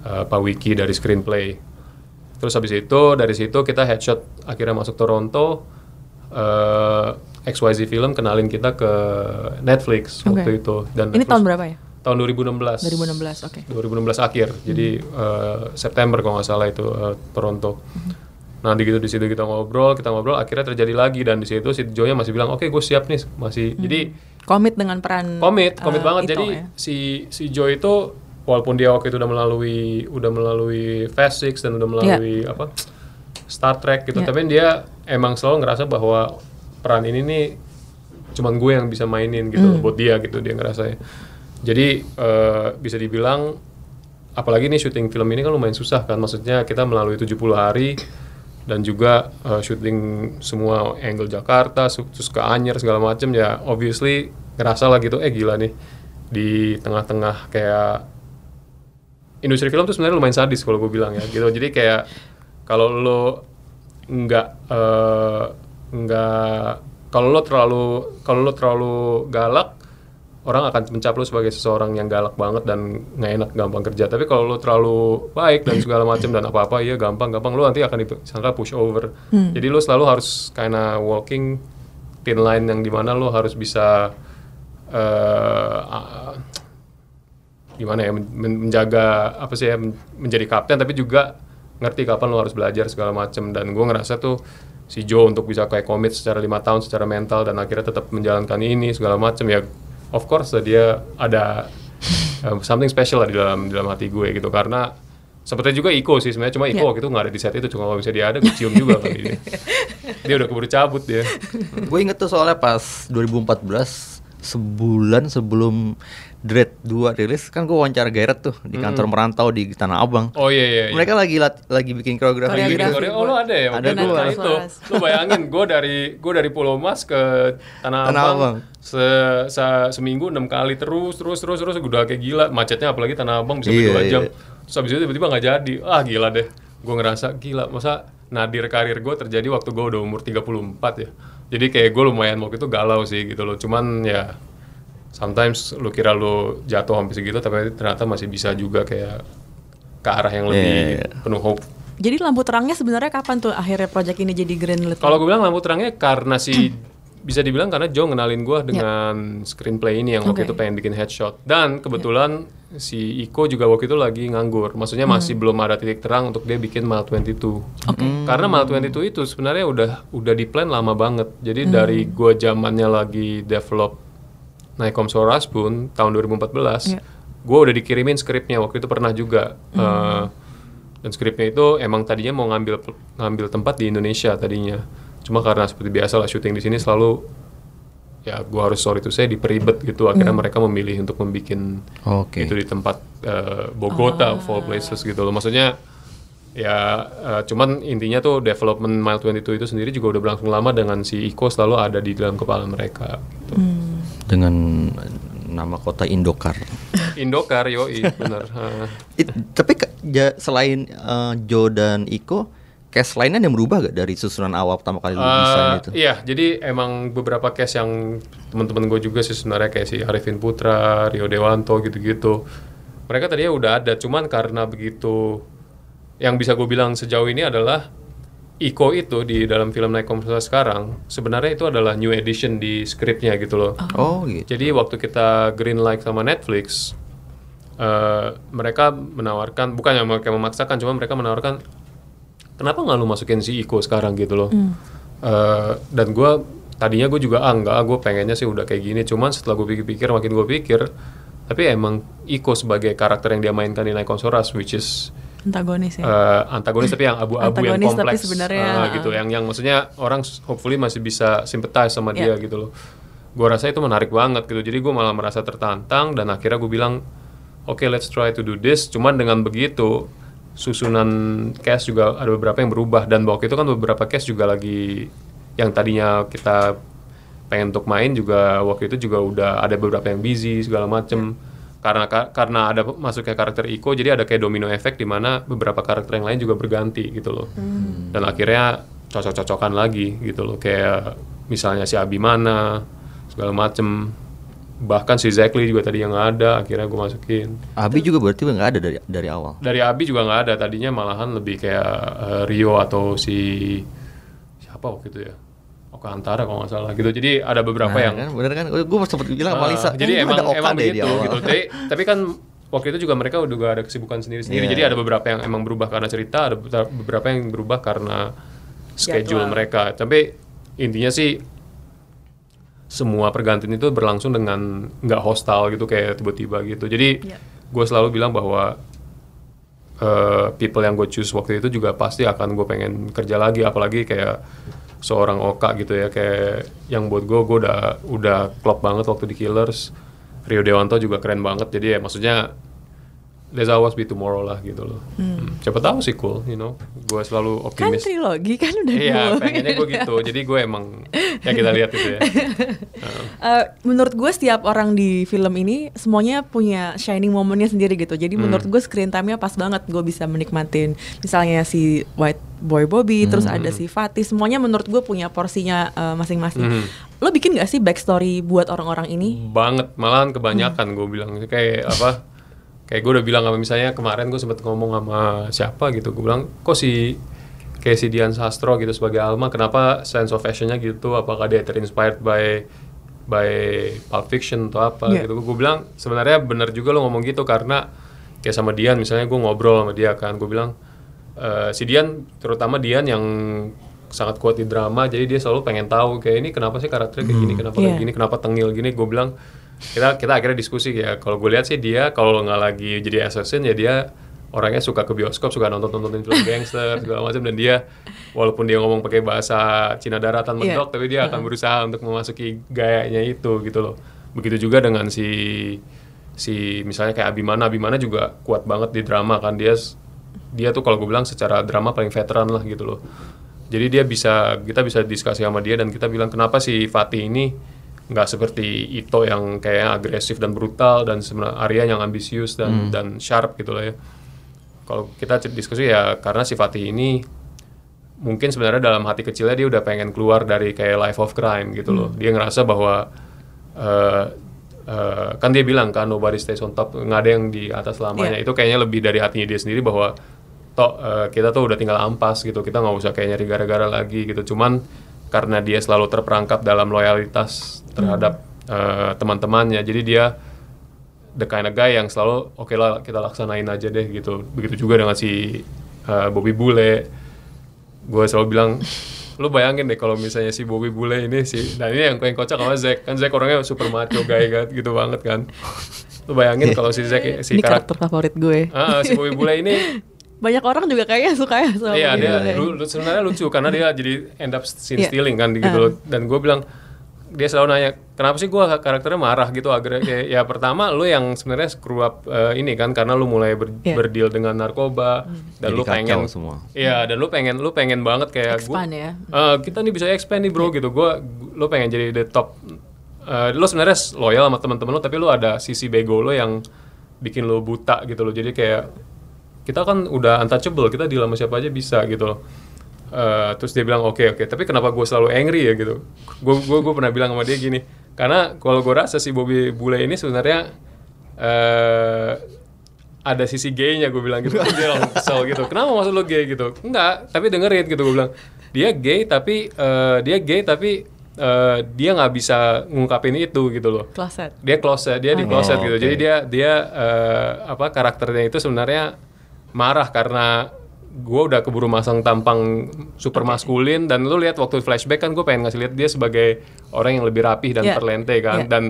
uh, Pak Wiki dari screenplay. Terus habis itu dari situ kita headshot akhirnya masuk Toronto. Uh, XYZ Film kenalin kita ke Netflix waktu Oke. itu dan Ini Netflix- tahun berapa ya? Tahun 2016. 2016, oke. 2016 akhir. Jadi eh, September kalau nggak salah itu eh, Toronto. Nah di gitu di situ kita ngobrol, kita ngobrol, akhirnya terjadi lagi dan di situ si Joe-nya masih bilang, oke gue siap nih, masih. Jadi Komit dengan peran komit, komit eh, banget. Ito Jadi ya. si si Joe itu walaupun dia waktu itu udah melalui udah melalui Fast Six dan udah melalui apa Star Trek gitu, Iya. tapi dia emang selalu ngerasa bahwa peran ini nih cuman gue yang bisa mainin gitu Hmm. buat dia gitu dia ngerasanya. Jadi eh, bisa dibilang apalagi nih syuting film ini kan lumayan susah kan maksudnya kita melalui 70 hari dan juga eh, syuting semua angle Jakarta terus ke Anyer segala macam ya obviously ngerasa lah gitu eh gila nih di tengah-tengah kayak industri film tuh sebenarnya lumayan sadis kalau gue bilang ya gitu jadi kayak kalau lo nggak eh, nggak kalau lo terlalu kalau lo terlalu galak orang akan mencap lo sebagai seseorang yang galak banget dan nggak enak gampang kerja. Tapi kalau lo terlalu baik dan segala macam dan apa apa ya gampang gampang. Lo nanti akan disangka push over. Jadi lo selalu harus kinda walking thin line yang di mana lo harus bisa ah, gimana ya men- men- menjaga apa sih ya men- menjadi kapten tapi juga ngerti kapan lo harus belajar segala macam dan gue ngerasa tuh si Joe untuk bisa kayak komit secara lima tahun secara mental dan akhirnya tetap menjalankan ini segala macam ya of course dia ada um, something special lah di dalam di dalam hati gue gitu. Karena seperti juga Iko sih sebenarnya cuma Iko Iya. waktu itu nggak ada di set itu cuma kalau bisa dia ada gue cium juga kali dia. Dia udah keburu cabut dia. Gue inget tuh soalnya pas 2014 sebulan sebelum Dread 2 rilis kan gue wawancara Gareth tuh di kantor merantau di Tanah Abang. oh iya iya, iya. Mereka lagi lat- lagi bikin koreografi Lagi bikin gitu. Koreografi. Korea, oh lo ada ya? Ada gua. Nah, itu, lu bayangin gue dari gue dari Pulau Mas ke Tanah, Tanah Abang, Abang. Se, se- seminggu enam kali terus terus terus terus udah kayak gila macetnya apalagi Tanah Abang bisa Iya, dua iya. jam. Terus habis itu tiba-tiba nggak jadi. Ah gila deh. Gue ngerasa gila masa nadir karir gue terjadi waktu gue udah umur 34 ya. Jadi kayak gue lumayan waktu itu galau sih gitu loh. Cuman ya sometimes lu kira lu jatuh hampir segitu tapi ternyata masih bisa juga kayak ke arah yang lebih Iya. penuh hope. Jadi lampu terangnya sebenarnya kapan tuh akhirnya project ini jadi greenlit? Kalau gue bilang lampu terangnya karena si bisa dibilang karena Joe ngenalin gue dengan screenplay ini yang waktu Oke. itu pengen bikin headshot. Dan kebetulan si Iko juga waktu itu lagi nganggur. Maksudnya masih belum ada titik terang untuk dia bikin Mal 22 karena Mal 22 itu sebenarnya udah udah di plan lama banget. Jadi dari gue zamannya lagi develop Naikom Soras pun tahun 2014 Iya. gue udah dikirimin skripnya waktu itu pernah juga. Eh, dan skripnya itu emang tadinya mau ngambil ngambil tempat di Indonesia tadinya. Cuma karena seperti biasa lah syuting di sini selalu ya gue harus sorry itu saya diperibet gitu. Akhirnya mereka memilih untuk membuat Oke. itu di tempat eh, Bogota of all places gitu loh. Maksudnya ya eh, cuman intinya tuh development Mile 22 itu sendiri juga udah berlangsung lama dengan si Iko selalu ada di dalam kepala mereka gitu. Dengan nama kota Indokar. Indokar yoi bener Eh, It- tapi ke- ja- selain eh, Joe dan Iko, cast lainnya yang berubah gak dari susunan awal pertama kali lu desain Eh, itu? Iya, jadi emang beberapa case yang teman-teman gue juga sih sebenarnya kayak si Arifin Putra, Rio Dewanto gitu-gitu. Mereka tadinya udah ada, cuman karena begitu yang bisa gue bilang sejauh ini adalah Iko itu di dalam film Naik Komputer sekarang sebenarnya itu adalah new edition di skripnya gitu loh. Oh. Gitu. Jadi waktu kita green light sama Netflix, eh, mereka menawarkan bukan yang mereka memaksakan, cuma mereka menawarkan kenapa nggak lu masukin si Iko sekarang? gitu loh. Eh, dan gue tadinya gue juga ah enggak gue pengennya sih udah kayak gini. Cuman setelah gue pikir-pikir makin gue pikir tapi emang Iko sebagai karakter yang dia mainkan di Naikon Soras which is Antagonis ya. eh, antagonis tapi yang abu-abu yang tapi kompleks. sebenarnya, Ah, gitu. Yang yang maksudnya orang hopefully masih bisa sympathize sama dia Iya. gitu loh. Gue rasa itu menarik banget gitu. Jadi gue malah merasa tertantang dan akhirnya gue bilang oke let's try to do this. Cuman dengan begitu susunan cast juga ada beberapa yang berubah. Dan waktu itu kan beberapa cast juga lagi yang tadinya kita pengen untuk main juga waktu itu juga udah ada beberapa yang busy segala macem karena ka- karena ada masuknya karakter Iko jadi ada kayak domino efek di mana beberapa karakter yang lain juga berganti gitu loh. Dan akhirnya cocok-cocokan lagi gitu loh. Kayak misalnya si Abimana segala macem. Bahkan si Zekli juga tadi yang nggak ada akhirnya gue masukin. Abi juga berarti nggak ada dari dari awal. dari Abi juga nggak ada. Tadinya malahan lebih kayak eh, Rio atau si siapa waktu itu ya Oka Antara kalau nggak salah gitu jadi ada beberapa Nah, yang kan, bener kan? Gue sempat bilang sama Ah, Lisa. jadi "Eh, emang ada Oka emang begitu awal." gitu tapi, tapi kan waktu itu juga mereka udah ada kesibukan sendiri-sendiri Iya. jadi ada beberapa yang emang berubah karena cerita ada beberapa- yang berubah karena schedule Jadwal. mereka tapi intinya sih semua pergantian itu berlangsung dengan nggak hostile gitu kayak tiba-tiba gitu jadi Iya. gue selalu bilang bahwa eh, people yang gue choose waktu itu juga pasti akan gue pengen kerja lagi apalagi kayak seorang Oka gitu ya kayak yang buat gue gue udah udah klop banget waktu di Killers. Rio Dewanto juga keren banget jadi ya maksudnya there's always be tomorrow lah gitu loh Hmm. siapa tahu sih cool you know gue selalu kan optimis trilogi kan udah iya pengennya gue gitu jadi gue emang ya kita lihat itu ya Eh, menurut gue setiap orang di film ini semuanya punya shining momennya sendiri gitu. Jadi Hmm. menurut gue screen time-nya pas banget gue bisa menikmatin misalnya si White Boy Bobby, terus Hmm. ada si Fatih, semuanya menurut gue punya porsinya eh, masing-masing. Hmm. Lo bikin gak sih backstory buat orang-orang ini? banget malahan kebanyakan gue bilang kayak apa kayak gue udah bilang sama misalnya kemarin gue sempet ngomong sama siapa gitu gue bilang kok si kayak si Dian Sastro gitu sebagai Alma kenapa sense of fashionnya gitu? Apakah dia terinspired by by Pulp Fiction atau apa? Iya. gitu. Gue bilang sebenarnya bener juga lo ngomong gitu karena kayak sama Dian misalnya gue ngobrol sama dia kan gue bilang eh, si Dian terutama Dian yang sangat kuat di drama jadi dia selalu pengen tahu kayak ini kenapa sih karakternya kayak gini kenapa kayak Iya. gini kenapa tengil gini. Gue bilang kita kita akhirnya diskusi ya. Kalau gue lihat sih dia kalau nggak lagi jadi assassin ya dia orangnya suka ke bioskop suka nonton nontonin film gangster segala macam. Dan dia walaupun dia ngomong pakai bahasa Cina daratan Iya. mentok tapi dia akan berusaha untuk memasuki gayanya itu gitu loh. Begitu juga dengan si si misalnya kayak Abimana. Abimana juga kuat banget di drama kan. Dia dia tuh kalau gue bilang secara drama paling veteran lah gitu loh. Jadi dia bisa kita bisa diskusi sama dia dan kita bilang kenapa si Fatih ini nggak seperti Ito yang kayak agresif dan brutal dan sebenarnya Arya yang ambisius dan dan sharp gitu lah ya. Kalau kita diskusi ya karena si Fatih ini mungkin sebenarnya dalam hati kecilnya dia udah pengen keluar dari kayak life of crime gitu loh. Dia ngerasa bahwa eh, eh, kan dia bilang kan nobody stays on top nggak ada yang di atas selamanya itu kayaknya lebih dari hatinya dia sendiri bahwa toh eh, kita tuh udah tinggal ampas gitu kita nggak usah kayak nyari gara-gara lagi gitu. Cuman karena dia selalu terperangkap dalam loyalitas terhadap eh, teman-temannya. Jadi dia the kind of guy yang selalu oke lah kita laksanain aja deh gitu. Begitu juga dengan si uh, Bobby Bule. Gue selalu bilang lu bayangin deh kalau misalnya si Bobby Bule ini si nah ini yang yang kocak sama Zack. Kan Zack orangnya super macho guy kan gitu banget kan. Lu bayangin kalau si Zack si ini karakter karakter favorit gue. ah, si Bobby Bule ini Banyak orang juga kayaknya suka ya sama Iya dia lu- lu- sebenarnya lucu karena dia jadi end up scene Iya. stealing kan gitu loh. Dan gue bilang dia selalu nanya kenapa sih gue karakternya marah gitu agar kayak ya pertama lu yang sebenarnya screw up eh, ini kan karena lu mulai ber, Iya. berdeal dengan narkoba dan Jadi lu pengen semua. Iya dan lu pengen lu pengen banget kayak gua- Expand ya. Eh, kita nih bisa expand nih bro gitu. Gua lu pengen jadi the top. Eh, lu sebenarnya loyal sama teman-teman lu tapi lu ada sisi bego lu yang bikin lu buta gitu loh. Jadi kayak kita kan udah untouchable, kita deal sama siapa aja bisa gitu loh. Eh, terus dia bilang oke oke, tapi kenapa gue selalu angry ya gitu? Gue gue gue pernah bilang sama dia gini, karena kalau gue rasa si Bobby Bule ini sebenarnya eh ada sisi gay-nya gue bilang gitu dia langsung kesel gitu kenapa maksud lo gay gitu enggak tapi dengerin gitu gue bilang dia gay tapi eh, dia gay tapi eh, dia nggak bisa ngungkapin itu gitu loh Closet. dia closet dia di Oke. closet Oh, gitu jadi dia dia eh, apa karakternya itu sebenarnya marah karena gue udah keburu masang tampang super maskulin dan lu lihat waktu flashback kan gue pengen ngasih lihat dia sebagai orang yang lebih rapih dan Yeah. perlente kan Yeah. dan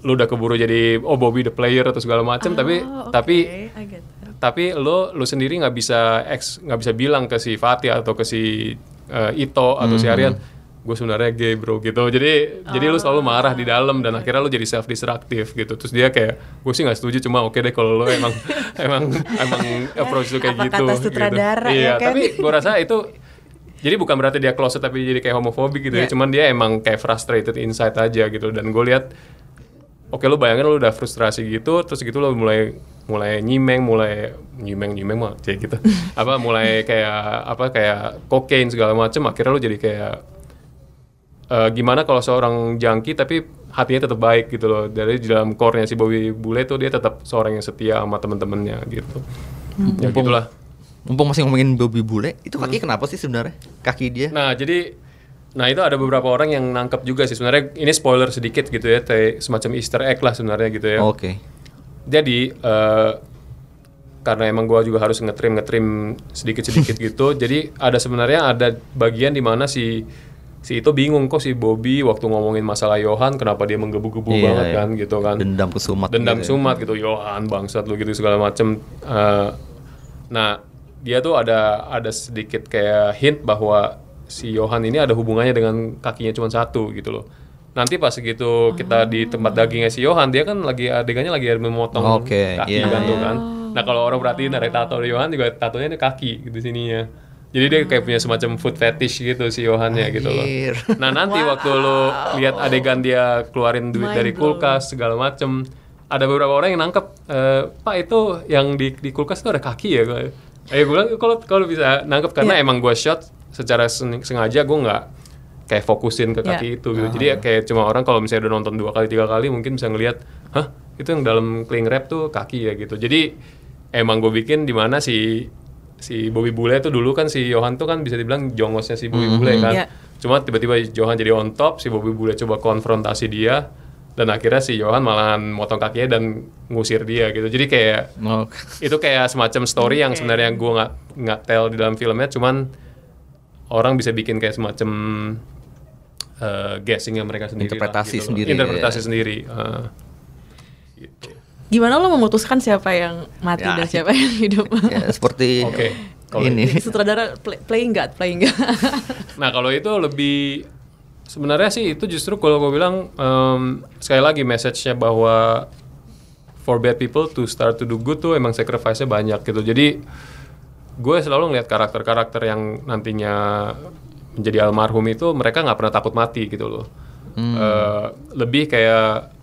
lu udah keburu jadi oh Bobby the player atau segala macam tapi Oh, oke, tapi I get that. tapi lo lu sendiri nggak bisa ex nggak bisa bilang ke si Fatih atau ke si eh, Ito atau si Aryan gue sebenarnya gay bro gitu jadi jadi lu selalu marah di dalam dan akhirnya lu jadi self destructive gitu terus dia kayak gue sih nggak setuju cuma oke deh kalau lo emang emang emang approach lu kayak Apa gitu kata sutradara, gitu. iya ya kan? tapi gue rasa itu jadi bukan berarti dia closet tapi jadi kayak homofobik gitu ya Iya. cuman dia emang kayak frustrated inside aja gitu dan gue lihat oke lu bayangin lu udah frustrasi gitu terus gitu lu mulai mulai nyimeng mulai nyimeng nyimeng mah kayak gitu apa mulai kayak apa kayak kokain segala macem akhirnya lu jadi kayak eh, gimana kalau seorang jangki tapi hatinya tetap baik gitu loh dari di dalam core-nya si Bobby Bule tuh dia tetap seorang yang setia sama temen-temennya gitu ya Mumpung- gitulah Mumpung masih ngomongin Bobby Bule, itu kaki kenapa sih sebenarnya? Kaki dia? Nah, jadi nah itu ada beberapa orang yang nangkep juga sih sebenarnya ini spoiler sedikit gitu ya, semacam Easter egg lah sebenarnya gitu ya. Oke. Jadi eh, karena emang gua juga harus ngetrim ngetrim sedikit-sedikit gitu, jadi ada sebenarnya ada bagian di mana si si itu bingung kok si Bobby waktu ngomongin masalah Johan kenapa dia menggebu-gebu Iya, banget iya. kan gitu kan Dendam kesumat. dendam gitu ya. sumat gitu Yohan bangsat lu gitu segala macem Eh, nah dia tuh ada ada sedikit kayak hint bahwa si Yohan ini ada hubungannya dengan kakinya cuma satu gitu loh nanti pas gitu kita di tempat dagingnya si Yohan dia kan lagi adegannya lagi memotong Oke, kaki iya. kan tuh kan nah kalau orang perhatiin dari tato Yohan juga tatonya ini kaki gitu sininya jadi dia kayak punya semacam food fetish gitu si Yohannya gitu loh. Nah nanti waktu lo lihat adegan dia keluarin duit Mind dari kulkas segala macem, ada beberapa orang yang nangkep, "Eh, Pak itu yang di, di kulkas itu ada kaki ya? Ayo gue bilang kalau kalau bisa nangkep karena Iya. emang gue shot secara sen- sengaja gue nggak kayak fokusin ke kaki Iya. itu gitu. Jadi ya kayak cuma orang kalau misalnya udah nonton dua kali tiga kali mungkin bisa ngelihat, hah itu yang dalam cling wrap tuh kaki ya gitu. Jadi emang gue bikin di mana si si Bobby Bule tuh dulu kan si Johan tuh kan bisa dibilang jongosnya si Bobby Bule kan. Iya. Cuma tiba-tiba Johan jadi on top, si Bobby Bule coba konfrontasi dia dan akhirnya si Johan malahan motong kakinya dan ngusir dia gitu. Jadi kayak Oh, itu kayak semacam story yang sebenarnya gue nggak nggak tell di dalam filmnya, cuman orang bisa bikin kayak semacam eh, guessingnya mereka sendiri. lah, Interpretasi gitu loh. sendiri, Interpretasi ya. sendiri. eh, gitu. Gimana lo memutuskan siapa yang mati Ya. dan siapa yang hidup? ya, seperti Oke, kalau ini. Sutradara play, playing God, playing God. Nah kalau itu lebih sebenarnya sih itu justru kalau gue bilang em, sekali lagi message-nya bahwa for bad people to start to do good tuh emang sacrifice-nya banyak gitu. Jadi gue selalu ngeliat karakter-karakter yang nantinya menjadi almarhum itu mereka nggak pernah takut mati gitu loh. Eh, lebih kayak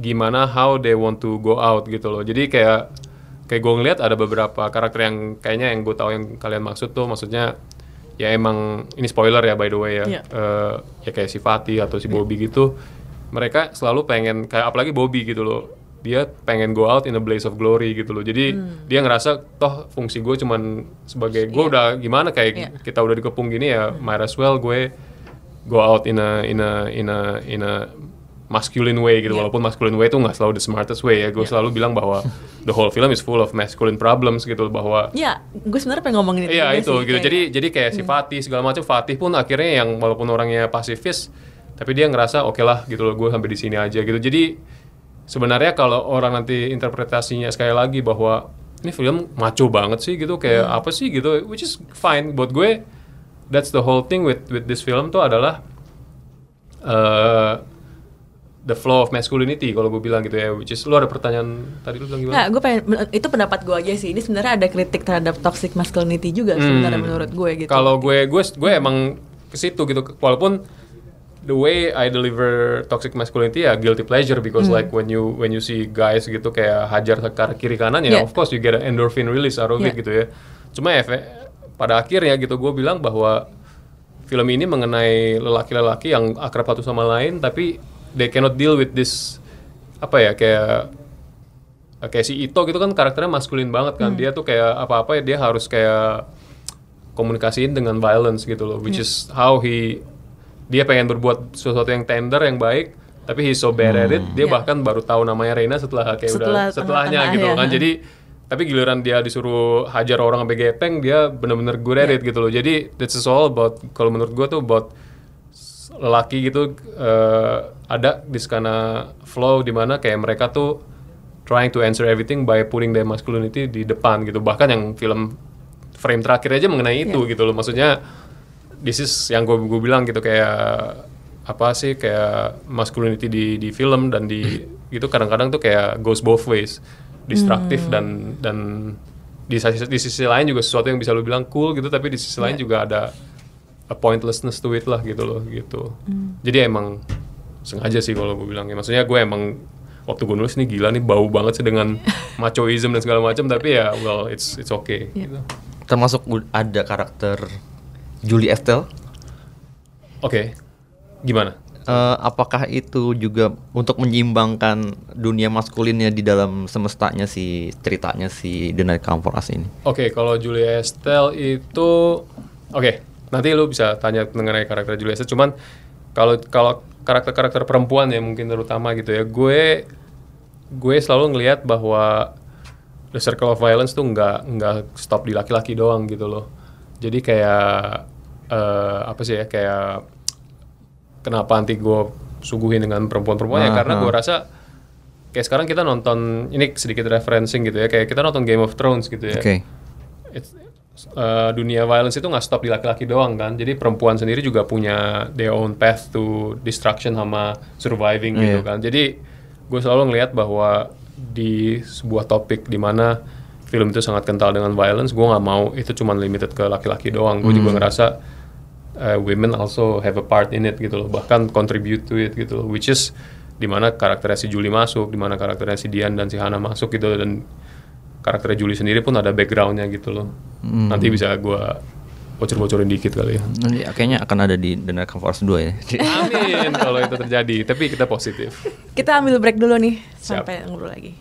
gimana how they want to go out gitu loh. Jadi kayak kayak gue ngeliat ada beberapa karakter yang kayaknya yang gue tahu yang kalian maksud tuh maksudnya ya emang ini spoiler ya by the way ya. Iya. Eh, ya kayak si Fatih atau si Bobby gitu mereka selalu pengen kayak apalagi Bobby gitu loh. Dia pengen go out in a blaze of glory gitu loh. Jadi dia ngerasa toh fungsi gue cuman sebagai gue udah gimana kayak Iya. kita udah dikepung gini ya might as well gue go out in a in a in a in a masculine way gitu Iya. walaupun masculine way itu nggak selalu the smartest way ya gue selalu bilang bahwa the whole film is full of masculine problems gitu bahwa ya, gue sebenarnya pengen ngomongin itu. Juga itu sih, gitu. kayak- Jadi jadi kayak si Fatih segala macam Fatih pun akhirnya yang walaupun orangnya pasifis tapi dia ngerasa oke lah gitu loh gue sampai di sini aja gitu. Jadi sebenarnya kalau orang nanti interpretasinya sekali lagi bahwa ini film maco banget sih gitu kayak apa sih gitu which is fine buat gue that's the whole thing with with this film tuh adalah eh the flow of masculinity kalau gue bilang gitu ya which is lu ada pertanyaan tadi lu bilang gimana? Nggak, gue pengen itu pendapat gue aja sih. Ini sebenarnya ada kritik terhadap toxic masculinity juga sebenarnya menurut gue gitu. Hmm. Kalau gue gue gue emang ke situ gitu walaupun the way I deliver toxic masculinity ya guilty pleasure because Hmm. like when you when you see guys gitu kayak hajar ke kiri kanan ya Yeah. of course you get an endorphin release out of it Yeah. gitu ya. Cuma efek pada akhirnya gitu gue bilang bahwa film ini mengenai lelaki-lelaki yang akrab satu sama lain tapi they cannot deal with this apa ya kayak kayak si Ito gitu kan karakternya maskulin banget kan. Dia tuh kayak apa-apa ya dia harus kayak komunikasiin dengan violence gitu loh which is how he dia pengen berbuat sesuatu yang tender yang baik tapi he's so bad at it dia Yeah. bahkan baru tahu namanya Reina setelah kayak Setelah udah setelahnya tengah-tengah, gitu ya. kan. jadi tapi giliran dia disuruh hajar orang sampai gepeng dia bener-bener good at it gitu loh. Jadi this is all about kalau menurut gue tuh about lelaki gitu eh, ada di skana flow di mana kayak mereka tuh trying to answer everything by putting their masculinity di depan gitu. Bahkan yang film frame terakhir aja mengenai itu gitu loh. Maksudnya this is yang gue gue bilang gitu kayak apa sih kayak masculinity di di film dan di gitu kadang-kadang tuh kayak goes both ways destruktif dan dan di sisi, di sisi lain juga sesuatu yang bisa lu bilang cool gitu tapi di sisi lain juga ada a pointlessness to it lah gitu loh gitu jadi emang sengaja sih kalau gue bilang ya maksudnya gue emang waktu gue nulis nih gila nih bau banget sih dengan machoism dan segala macam tapi ya well it's it's okay gitu. Termasuk ada karakter Julie Estelle. Oke, gimana? Eh, apakah itu juga untuk menyimbangkan dunia maskulinnya di dalam semestanya si ceritanya si The Night Come For Us ini? Oke, kalau Julia Estelle itu, oke, nanti lu bisa tanya mengenai karakter Julia Estelle. Cuman kalau kalau karakter-karakter perempuan ya mungkin terutama gitu ya, gue gue selalu ngelihat bahwa the circle of violence tuh nggak nggak stop di laki-laki doang gitu loh. Jadi kayak eh, apa sih ya kayak kenapa nanti gue suguhin dengan perempuan-perempuan ya karena gue rasa kayak sekarang kita nonton ini sedikit referencing gitu ya kayak kita nonton Game of Thrones gitu ya Oke. It's- uh, dunia violence itu nggak stop di laki-laki doang kan? Jadi perempuan sendiri juga punya their own path to destruction sama surviving gitu Iya. kan? Jadi gue selalu ngelihat bahwa di sebuah topik di mana film itu sangat kental dengan violence gue nggak mau itu cuma limited ke laki-laki doang. Gue juga ngerasa uh, women also have a part in it gitu loh bahkan contribute to it gitu loh which is di mana karakternya si Julie masuk di mana karakternya si Dian dan si Hana masuk gitu dan karakternya Julie sendiri pun ada backgroundnya gitu loh nanti bisa gue bocor-bocorin dikit kali ya Nanti kayaknya akan ada di The Night Come For Us 2 ya. amin kalau itu terjadi tapi kita positif Kita ambil break dulu nih Siap. sampai ngobrol lagi.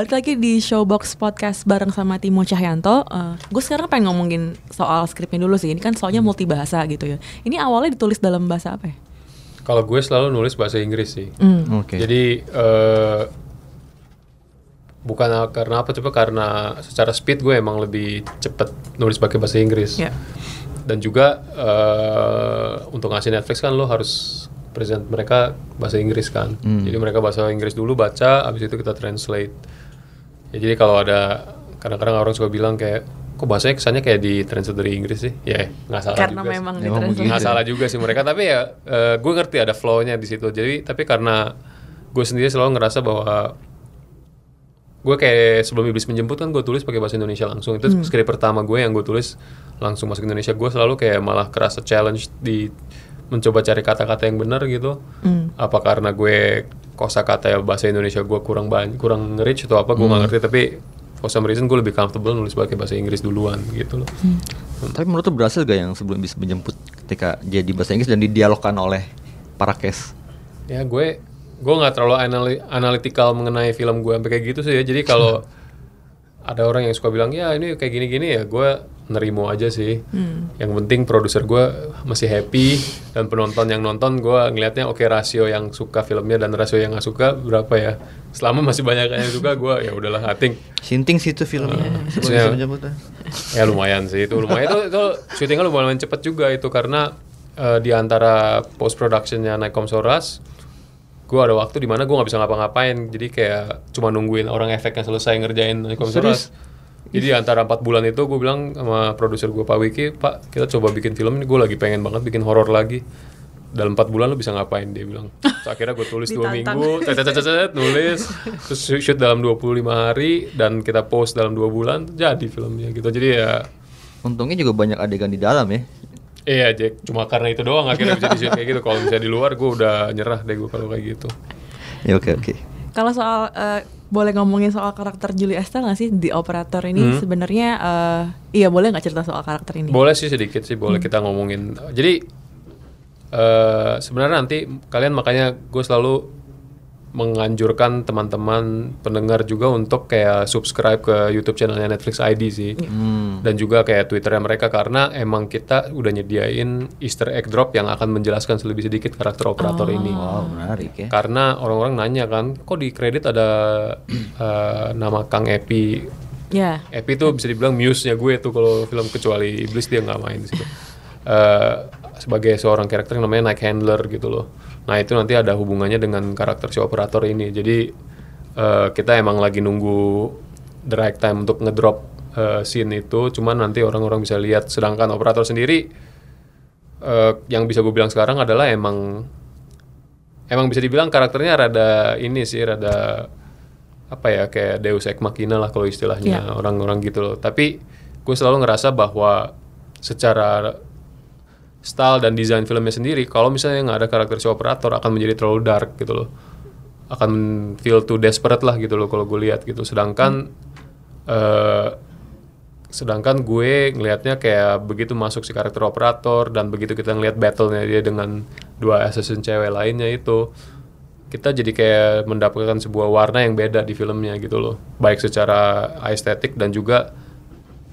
Balik lagi di Showbox Podcast bareng sama Timo Cahyanto. gue sekarang pengen ngomongin soal skripnya dulu sih. Ini kan soalnya multibahasa gitu ya. Ini awalnya ditulis dalam bahasa apa ya? kalau gue selalu nulis bahasa Inggris sih Oke. Jadi eh, bukan karena apa coba karena secara speed gue emang lebih cepet nulis pakai bahasa Inggris. Ya. Dan juga eh, untuk ngasih Netflix kan lo harus present mereka bahasa Inggris kan. Jadi mereka bahasa Inggris dulu baca, abis itu kita translate. Ya, jadi kalau ada kadang-kadang orang suka bilang kayak kok bahasanya kesannya kayak di translate dari Inggris sih. Ya nggak salah Karena juga sih. memang begitu. nggak salah juga sih mereka. Tapi ya eh, gue ngerti ada flow-nya di situ. Jadi tapi karena gue sendiri selalu ngerasa bahwa gue kayak sebelum iblis menjemput kan gue tulis pakai bahasa Indonesia langsung. Itu skrip pertama gue yang gue tulis langsung masuk Indonesia. Gue selalu kayak malah kerasa challenge di mencoba cari kata-kata yang benar gitu. Apa karena gue kosakata ya bahasa Indonesia gue kurang banyak kurang rich atau apa gue nggak ngerti. Tapi for some reason gue lebih comfortable nulis pakai bahasa Inggris duluan gitu loh. Tapi menurut lu berhasil gak yang sebelum bisa menjemput ketika jadi bahasa Inggris dan didialogkan oleh para cast? ya gue gue nggak terlalu anali- analytical mengenai film gue sampai kayak gitu sih ya. Jadi kalau ada orang yang suka bilang ya ini kayak gini-gini ya gue nerimo aja sih. Yang penting produser gue masih happy dan penonton yang nonton gue ngelihatnya oke rasio yang suka filmnya dan rasio yang nggak suka berapa ya? Selama masih banyak yang suka gue ya udahlah I think. Sinting sih itu filmnya. Bisa menjemput. ya lumayan sih itu lumayan. Itu, itu syutingnya lumayan cepet juga itu karena eh, di antara post productionnya Naik Komsoras gue ada waktu di mana gue nggak bisa ngapa-ngapain. Jadi kayak cuma nungguin orang efeknya selesai ngerjain. Komsoras jadi di antara empat bulan itu gue bilang sama produser gue Pak Wiki Pak kita coba bikin film ini. Gue lagi pengen banget bikin horor lagi. Dalam empat bulan lu bisa ngapain? Dia bilang. Terus akhirnya gue tulis dua minggu. Cet, cet, cet, nulis. Terus shoot dalam 25 hari dan kita post dalam dua bulan jadi filmnya gitu. Jadi ya Untungnya juga banyak adegan di dalam ya. Iya Jack. Cuma karena itu doang akhirnya bisa di kayak gitu. Kalau misalnya di luar gue udah nyerah deh gue kalau kayak gitu. Ya oke oke. Kalau soal eh, boleh ngomongin soal karakter Julie Estelle nggak sih di operator ini? Sebenarnya eh, iya boleh nggak cerita soal karakter ini? boleh sih sedikit sih. Boleh kita ngomongin. Jadi eh sebenarnya nanti kalian makanya gue selalu menganjurkan teman-teman pendengar juga untuk kayak subscribe ke YouTube channelnya Netflix ID sih, dan juga kayak Twitternya mereka karena emang kita udah nyediain Easter egg drop yang akan menjelaskan lebih sedikit karakter operator ini. Wow, menarik ya. Karena orang-orang nanya kan, kok di kredit ada eh, nama Kang Epi Ya. Epi tuh bisa dibilang muse-nya gue tuh kalau film kecuali Iblis dia nggak main di situ. Eh, sebagai seorang karakter yang namanya Night Handler gitu loh. Nah itu nanti ada hubungannya dengan karakter si operator ini. Jadi eh, kita emang lagi nunggu the right time untuk ngedrop eh, scene itu. Cuman nanti orang-orang bisa lihat. Sedangkan operator sendiri eh, yang bisa gue bilang sekarang adalah emang emang bisa dibilang karakternya rada ini sih rada apa ya kayak Deus Ex Machina lah kalau istilahnya Iya. orang-orang gitu loh. Tapi gue selalu ngerasa bahwa secara style dan desain filmnya sendiri, kalau misalnya nggak ada karakter si operator akan menjadi terlalu dark gitu loh, akan feel too desperate lah gitu loh kalau gue lihat gitu. Sedangkan eh, sedangkan gue ngelihatnya kayak begitu masuk si karakter operator dan begitu kita ngelihat battle-nya dia dengan dua assassin cewek lainnya itu kita jadi kayak mendapatkan sebuah warna yang beda di filmnya gitu loh. Baik secara estetik dan juga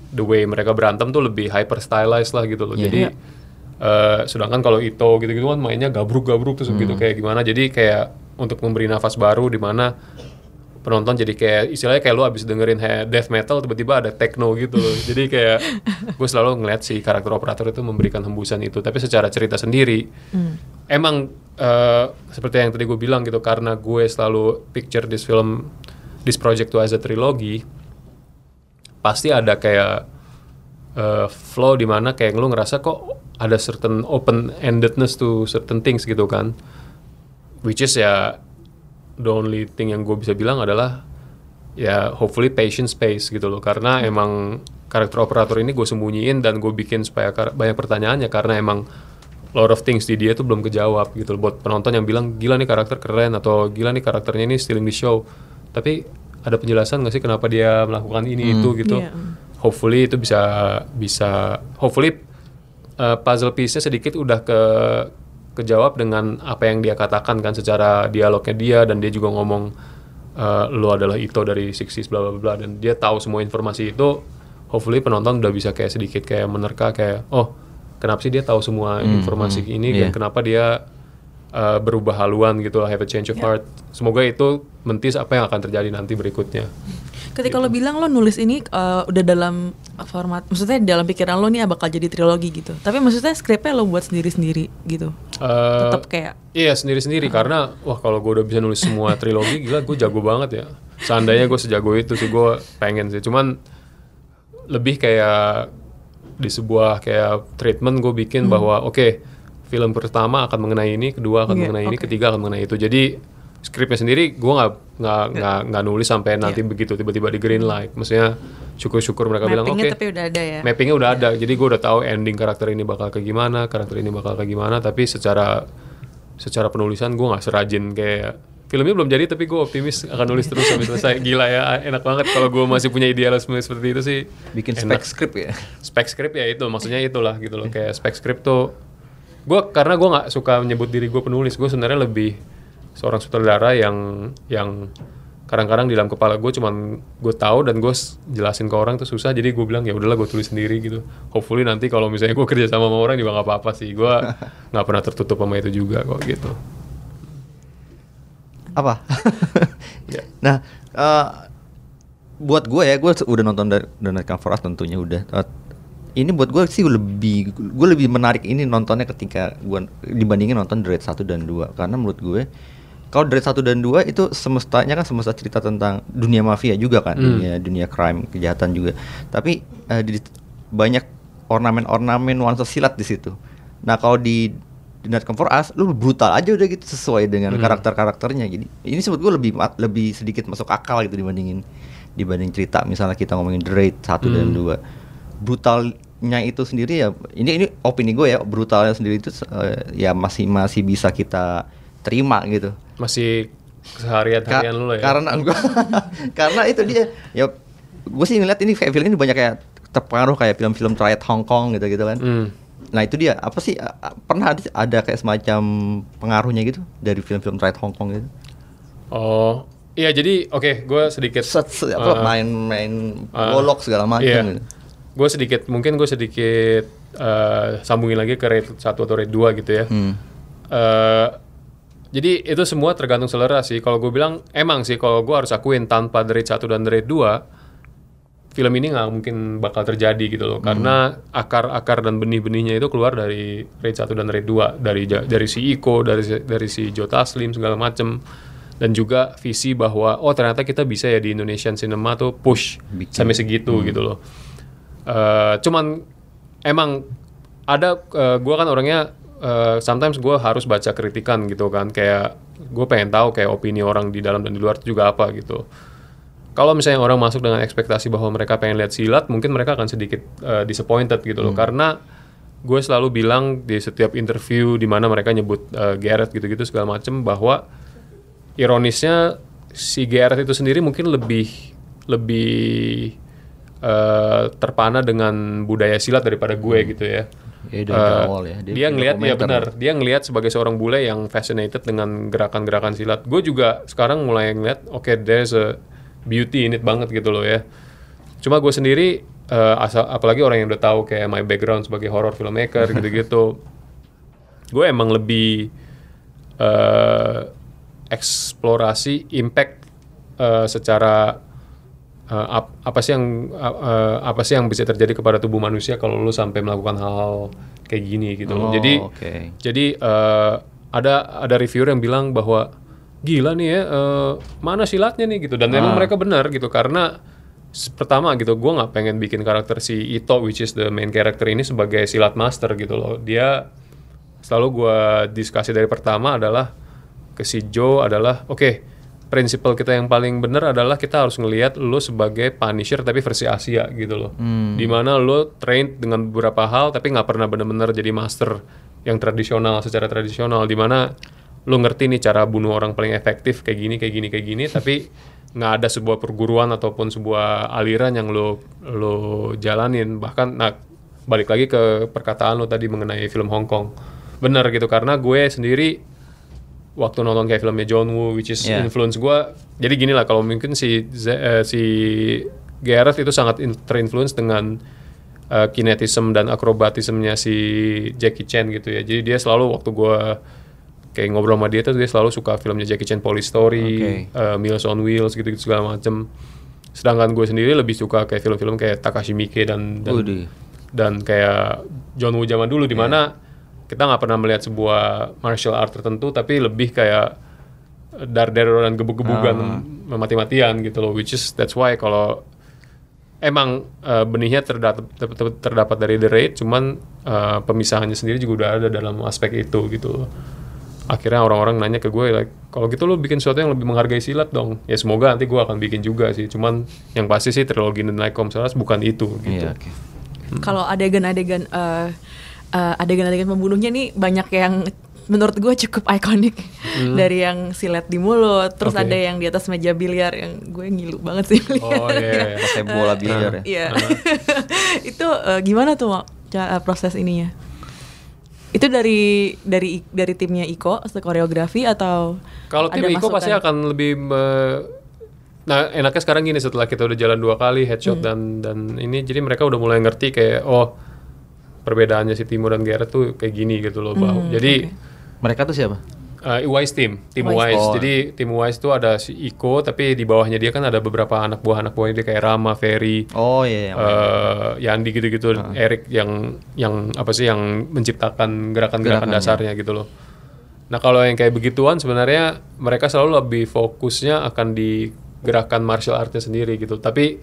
the way mereka berantem tuh lebih hyper stylized lah gitu loh. Jadi eh, sedangkan kalau Ito gitu-gitu kan mainnya gabruk-gabruk terus gitu kayak gimana? Jadi kayak untuk memberi nafas baru di mana penonton jadi kayak istilahnya kayak lu abis dengerin death metal tiba-tiba ada techno gitu loh. Jadi kayak gue selalu ngeliat si karakter operator itu memberikan hembusan itu. Tapi secara cerita sendiri emang eh, seperti yang tadi gue bilang gitu karena gue selalu picture this film this project to as a trilogy pasti ada kayak eh, flow di mana kayak lu ngerasa kok ada certain open endedness to certain things gitu kan. Which is ya the only thing yang gue bisa bilang adalah ya hopefully patient space gitu loh. Karena emang karakter operator ini gue sembunyiin dan gue bikin supaya kar- banyak pertanyaannya. Karena emang lot of things di dia tuh belum kejawab gitu loh. Buat penonton yang bilang gila nih karakter keren atau gila nih karakternya ini stealing the show. Tapi ada penjelasan nggak sih kenapa dia melakukan ini itu gitu? Iya. hopefully itu bisa bisa hopefully uh, puzzle piece-nya sedikit udah ke kejawab dengan apa yang dia katakan kan secara dialognya dia dan dia juga ngomong uh, lu adalah Ito dari Sixties bla bla bla dan dia tahu semua informasi itu. Hopefully penonton udah bisa kayak sedikit kayak menerka kayak oh kenapa sih dia tahu semua informasi ini dan iya. kenapa dia uh, berubah haluan gitu have a change of heart. Semoga itu mentis apa yang akan terjadi nanti berikutnya Ketika lo bilang lo nulis ini eh, udah dalam format, maksudnya dalam pikiran lo nih bakal jadi trilogi gitu. Tapi maksudnya skripnya lo buat sendiri-sendiri gitu. Eh, Tetap kayak Iya sendiri-sendiri karena wah kalau gue udah bisa nulis semua trilogi gila gue jago banget ya. Seandainya gue sejago itu sih gue pengen sih. Cuman lebih kayak di sebuah kayak treatment gue bikin bahwa oke film pertama akan mengenai ini, kedua akan Iya, mengenai ini, oke. ketiga akan mengenai itu. Jadi skripnya sendiri gue nggak nggak nggak nggak nulis sampai nanti begitu tiba-tiba di green light. Maksudnya syukur-syukur mereka bilang oke. mappingnya tapi udah ada ya. Mappingnya udah ada, jadi gue udah tahu ending karakter ini bakal kayak gimana, karakter ini bakal kayak gimana. Tapi secara secara penulisan gue nggak serajin kayak filmnya belum jadi, tapi gue optimis akan nulis terus sampai selesai. Gila ya, enak banget kalau gue masih punya idealisme seperti itu sih. Bikin enak. spek script ya. Spek script ya itu, maksudnya itulah gitu loh. Kayak spek script tuh, gue karena gue nggak suka menyebut diri gue penulis, gue sebenarnya lebih seorang sutradara yang yang kadang-kadang di dalam kepala gue cuman gue tahu dan gue jelasin ke orang tuh susah jadi gue bilang ya udahlah gue tulis sendiri gitu hopefully nanti kalau misalnya gue kerja sama sama orang juga nggak apa-apa sih gue nggak pernah tertutup sama itu juga kok gitu Apa? Ya. Nah, eh, buat gue ya, gue udah nonton dari For Us tentunya udah. Eh, ini buat gue sih lebih gue lebih menarik ini nontonnya ketika gue dibandingin nonton Dread 1 dan 2 karena menurut gue kalau Dread 1 dan 2 itu semestanya kan semesta cerita tentang dunia mafia juga kan, dunia dunia crime, kejahatan juga. Tapi eh, di, banyak ornamen-ornamen nuansa silat di situ. Nah, kalau di The Night Come For Us lu brutal aja udah gitu sesuai dengan karakter-karakternya. Jadi ini sebut gue lebih lebih sedikit masuk akal gitu dibandingin dibanding cerita misalnya kita ngomongin The Raid 1 dan 2 brutalnya itu sendiri ya ini ini opini gue ya brutalnya sendiri itu eh, ya masih masih bisa kita terima gitu masih seharian Ka- harian lu lah ya karena gua karena itu dia ya gue sih ngeliat ini kayak film ini banyak kayak terpengaruh kayak film-film triad Hong Kong gitu gitu kan Hmm. nah itu dia apa sih pernah ada, ada kayak semacam pengaruhnya gitu dari film-film triad Hong Kong gitu Oh, iya jadi oke, gue sedikit Set, set, apa eh, main-main golok segala macam Iya. gitu. Gue sedikit, mungkin gue sedikit eh, sambungin lagi ke rate 1 atau rate 2 gitu ya. Hmm. Eh, jadi itu semua tergantung selera sih. Kalau gue bilang emang sih kalau gue harus akuin tanpa The Raid 1 dan The Raid 2 film ini nggak mungkin bakal terjadi gitu loh. Karena akar-akar dan benih-benihnya itu keluar dari Raid 1 dan Raid 2 dari dari si Iko, dari dari si Joe Taslim segala macem dan juga visi bahwa oh ternyata kita bisa ya di Indonesian cinema tuh push Bikin. sampai segitu gitu loh. Eh, cuman emang ada eh, gua kan orangnya eh, sometimes gue harus baca kritikan gitu kan kayak gue pengen tahu kayak opini orang di dalam dan di luar itu juga apa gitu. Kalau misalnya orang masuk dengan ekspektasi bahwa mereka pengen lihat silat mungkin mereka akan sedikit eh, disappointed gitu loh. Karena gue selalu bilang di setiap interview di mana mereka nyebut eh, Gareth gitu-gitu segala macem bahwa ironisnya si Gareth itu sendiri mungkin lebih lebih eh, terpana dengan budaya silat daripada gue gitu ya. Ya, dari Eh, awal ya. Dia, Dia ngelihat ya dokumenter. benar, dia ngelihat sebagai seorang bule yang fascinated dengan gerakan-gerakan silat. Gue juga sekarang mulai ngeliat, oke there's a beauty in it banget gitu loh ya. Cuma gue sendiri, eh, asal, apalagi orang yang udah tahu kayak my background sebagai horror filmmaker gitu-gitu, gue emang lebih eh, eksplorasi impact eh, secara ap- apa sih yang a- eh, apa sih yang bisa terjadi kepada tubuh manusia kalau lu sampai melakukan hal kayak gini gitu loh. Oh, Jadi oke. jadi eh, ada ada reviewer yang bilang bahwa gila nih ya eh, mana silatnya nih gitu dan memang mereka benar gitu karena pertama gitu gue nggak pengen bikin karakter si Ito which is the main character ini sebagai silat master gitu loh dia selalu gue diskusi dari pertama adalah ke si Joe adalah oke prinsipal kita yang paling benar adalah kita harus ngelihat lo sebagai Punisher tapi versi Asia gitu loh. Di mana lo trained dengan beberapa hal tapi nggak pernah benar-benar jadi master yang tradisional secara tradisional. Di mana lo ngerti nih cara bunuh orang paling efektif kayak gini kayak gini kayak gini tapi nggak ada sebuah perguruan ataupun sebuah aliran yang lo lo jalanin. Bahkan nah balik lagi ke perkataan lo tadi mengenai film Hong Kong. Bener gitu karena gue sendiri waktu nonton kayak filmnya John Woo which is Yeah. influence gue jadi gini lah kalau mungkin si Z- eh, si Gareth itu sangat in- terinfluence dengan eh, kinetism dan akrobatismnya si Jackie Chan gitu ya jadi dia selalu waktu gue kayak ngobrol sama dia tuh dia selalu suka filmnya Jackie Chan Police Story, Oke. eh, Meals on Wheels gitu-gitu segala macem. Sedangkan gue sendiri lebih suka kayak film-film kayak Takashi Miike dan dan, dan kayak John Woo zaman dulu di mana kita nggak pernah melihat sebuah martial art tertentu tapi lebih kayak dar-dar dan gebuk-gebukan mati-matian gitu loh which is that's why kalau emang eh, benihnya terdapat terdapat dari The Raid cuman eh, pemisahannya sendiri juga udah ada dalam aspek itu gitu loh. Akhirnya orang-orang nanya ke gue like kalau gitu lo bikin sesuatu yang lebih menghargai silat dong. Ya semoga nanti gue akan bikin juga sih cuman yang pasti sih trilogi The Night Comes Alas bukan itu gitu. Iya, oke. Kalau adegan-adegan eh, eh, adegan-adegan pembunuhnya nih banyak yang menurut gue cukup ikonik dari yang silet di mulut, terus Hmm. Oke. ada yang di atas meja biliar yang gue ngilu banget sih lihat. oh iya, iya. Pakai bola biliar ya. Iya. itu eh, gimana tuh Mak, ca- eh, proses ininya? Itu dari dari dari timnya Iko, koreografi atau Kalau tim Iko pasti akan lebih me- Nah, enaknya sekarang gini setelah kita udah jalan dua kali headshot dan dan ini jadi mereka udah mulai ngerti kayak oh perbedaannya si Timo dan Gareth tuh kayak gini gitu loh, Bang. Jadi Mereka tuh siapa? uh, Wise team, tim Wise. Wise. Oh. Jadi tim Wise tuh ada si Iko tapi di bawahnya dia kan ada beberapa anak buah anak buahnya dia kayak Rama, Ferry, Oh iya. iya. eh Yandi gitu-gitu, Eric yang yang apa sih yang menciptakan gerakan-gerakan dasarnya gitu loh. Nah kalau yang kayak begituan sebenarnya mereka selalu lebih fokusnya akan di gerakan martial artnya sendiri gitu. Tapi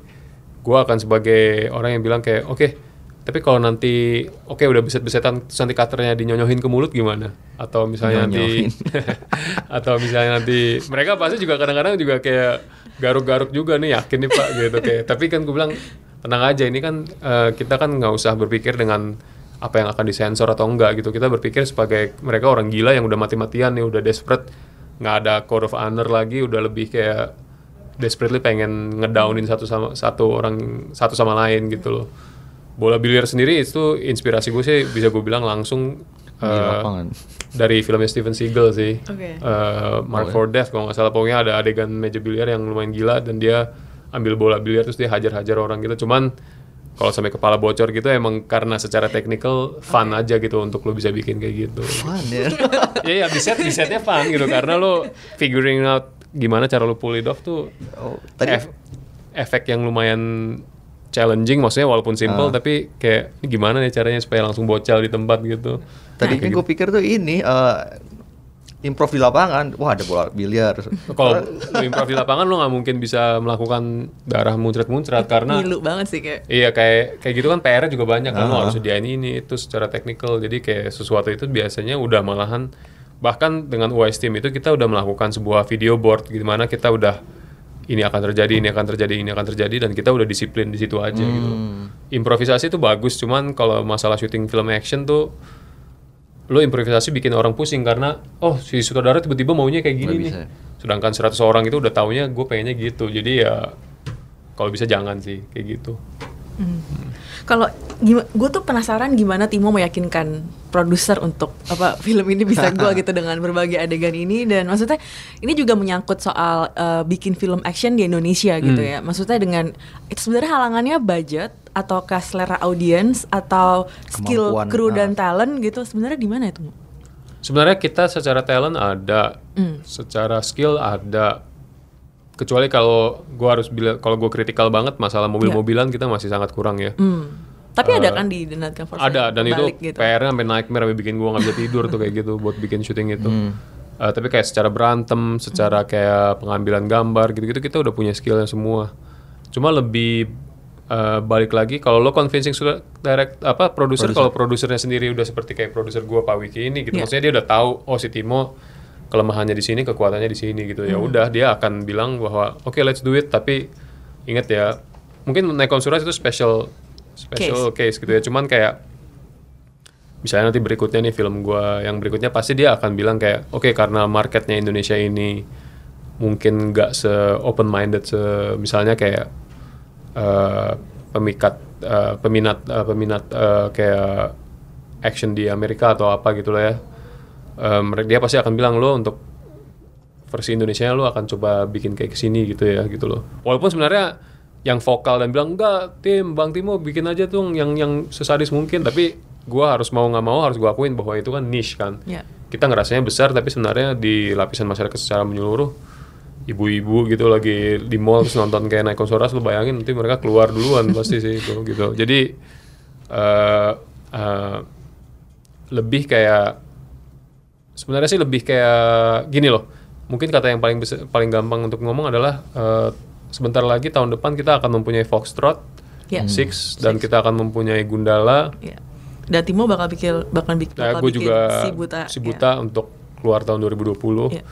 gua akan sebagai orang yang bilang kayak oke, tapi kalau nanti oke udah beset-besetan terus nanti cutternya dinyonyohin ke mulut gimana? Atau misalnya nanti atau misalnya nanti mereka pasti juga kadang-kadang juga kayak garuk-garuk juga nih yakin nih pak gitu kayak. Tapi kan gue bilang tenang aja ini kan eh, kita kan nggak usah berpikir dengan apa yang akan disensor atau enggak gitu. Kita berpikir sebagai mereka orang gila yang udah mati-matian nih, udah desperate, nggak ada code of honor lagi, udah lebih kayak desperately pengen ngedownin satu sama satu orang satu sama lain gitu loh. Bola biliar sendiri itu inspirasi gue sih bisa gue bilang langsung Eh, lapangan. dari filmnya Steven Seagal sih. Oke. Eh, Mark Oh, for Death kalau nggak salah pokoknya ada adegan meja biliar yang lumayan gila dan dia ambil bola biliar terus dia hajar-hajar orang gitu. Cuman kalau sampai kepala bocor gitu emang karena secara teknikal fun aja gitu untuk lo bisa bikin kayak gitu. Fun ya. Iya ya di set di setnya fun gitu karena lo figuring out gimana cara lo pull it off tuh Oh, tadi ef- efek yang lumayan challenging maksudnya walaupun simple Ah. tapi kayak ini gimana nih caranya supaya langsung bocel di tempat gitu. tadi kan gue pikir tuh ini eh, improv di lapangan. Wah, ada bola biliar. Kalau improv di lapangan lo nggak mungkin bisa melakukan darah muncrat-muncrat karena Ngilu banget sih kayak. Iya kayak kayak gitu kan PR-nya juga banyak kan lo Ah. harus sediain ini itu secara teknikal jadi kayak sesuatu itu biasanya udah malahan bahkan dengan UIS team itu kita udah melakukan sebuah video board gimana kita udah ini akan terjadi ini akan terjadi ini akan terjadi dan kita udah disiplin di situ aja gitu. Hmm. improvisasi itu bagus cuman kalau masalah syuting film action tuh lo improvisasi bikin orang pusing karena oh si sutradara tiba-tiba maunya kayak gini nih. sedangkan 100 orang itu udah taunya gue pengennya gitu. Jadi ya kalau bisa jangan sih kayak gitu Kalau gimana, gue tuh penasaran gimana Timo meyakinkan produser untuk apa film ini bisa gue gitu dengan berbagai adegan ini dan maksudnya ini juga menyangkut soal eh, bikin film action di Indonesia gitu Hmm. ya. Maksudnya dengan itu sebenarnya halangannya budget ataukah selera audiens atau skill Kemampuan, kru ah. dan talent gitu sebenarnya di mana itu? Sebenarnya kita secara talent ada, Hmm. secara skill ada. Kecuali kalau gua harus bilang, kalau gue kritikal banget masalah mobil-mobilan kita masih sangat kurang ya. Hmm. Tapi ada kan di The Night Eh, Ada dan itu gitu. PR-nya sampai nightmare sampai bikin gua nggak bisa tidur tuh kayak gitu buat bikin syuting itu. Hmm. Eh, tapi kayak secara berantem, secara kayak pengambilan gambar gitu-gitu kita udah punya skillnya semua. Cuma lebih eh, balik lagi kalau lo convincing sudah direct apa produser kalau produsernya sendiri udah seperti kayak produser gua Pak Wiki ini gitu. Iya. Maksudnya dia udah tahu oh si Timo kelemahannya di sini, kekuatannya di sini gitu. Ya udah dia akan bilang bahwa oke let's do it tapi ingat ya mungkin naik konsuras itu special special case. gitu ya. Cuman kayak misalnya nanti berikutnya nih film gua yang berikutnya pasti dia akan bilang kayak oke karena marketnya Indonesia ini mungkin nggak se open minded se misalnya kayak eh, pemikat eh, peminat eh, peminat eh, kayak action di Amerika atau apa gitu lah ya Mereka dia pasti akan bilang lo untuk versi Indonesia lo akan coba bikin kayak ke sini gitu ya gitu loh. Walaupun sebenarnya yang vokal dan bilang enggak tim bang Timo bikin aja tuh yang yang sesadis mungkin. Tapi gua harus mau nggak mau harus gua akuin bahwa itu kan niche kan. Ya. kita ngerasanya besar tapi sebenarnya di lapisan masyarakat secara menyeluruh ibu-ibu gitu lagi di mall terus nonton kayak naik konsoras lu bayangin nanti mereka keluar duluan pasti sih itu gitu. Jadi eh eh, lebih kayak sebenarnya sih lebih kayak gini loh mungkin kata yang paling besa- paling gampang untuk ngomong adalah eh, sebentar lagi tahun depan kita akan mempunyai Foxtrot Ya. Six dan kita akan mempunyai Gundala Iya. Dan Timo bakal bikin bakal bikin, Nah, bakal gue bikin juga si buta. si ya. buta untuk keluar tahun 2020. Iya.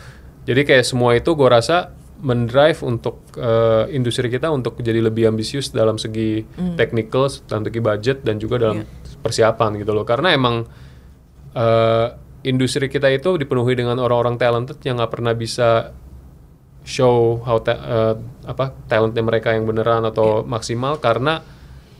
Jadi kayak semua itu gue rasa mendrive untuk eh, industri kita untuk jadi lebih ambisius dalam segi Hmm. technical, dalam segi budget dan juga dalam Iya. persiapan gitu loh. Karena emang eh, industri kita itu dipenuhi dengan orang-orang talented yang nggak pernah bisa show how ta- eh, apa talentnya mereka yang beneran atau Iya. maksimal karena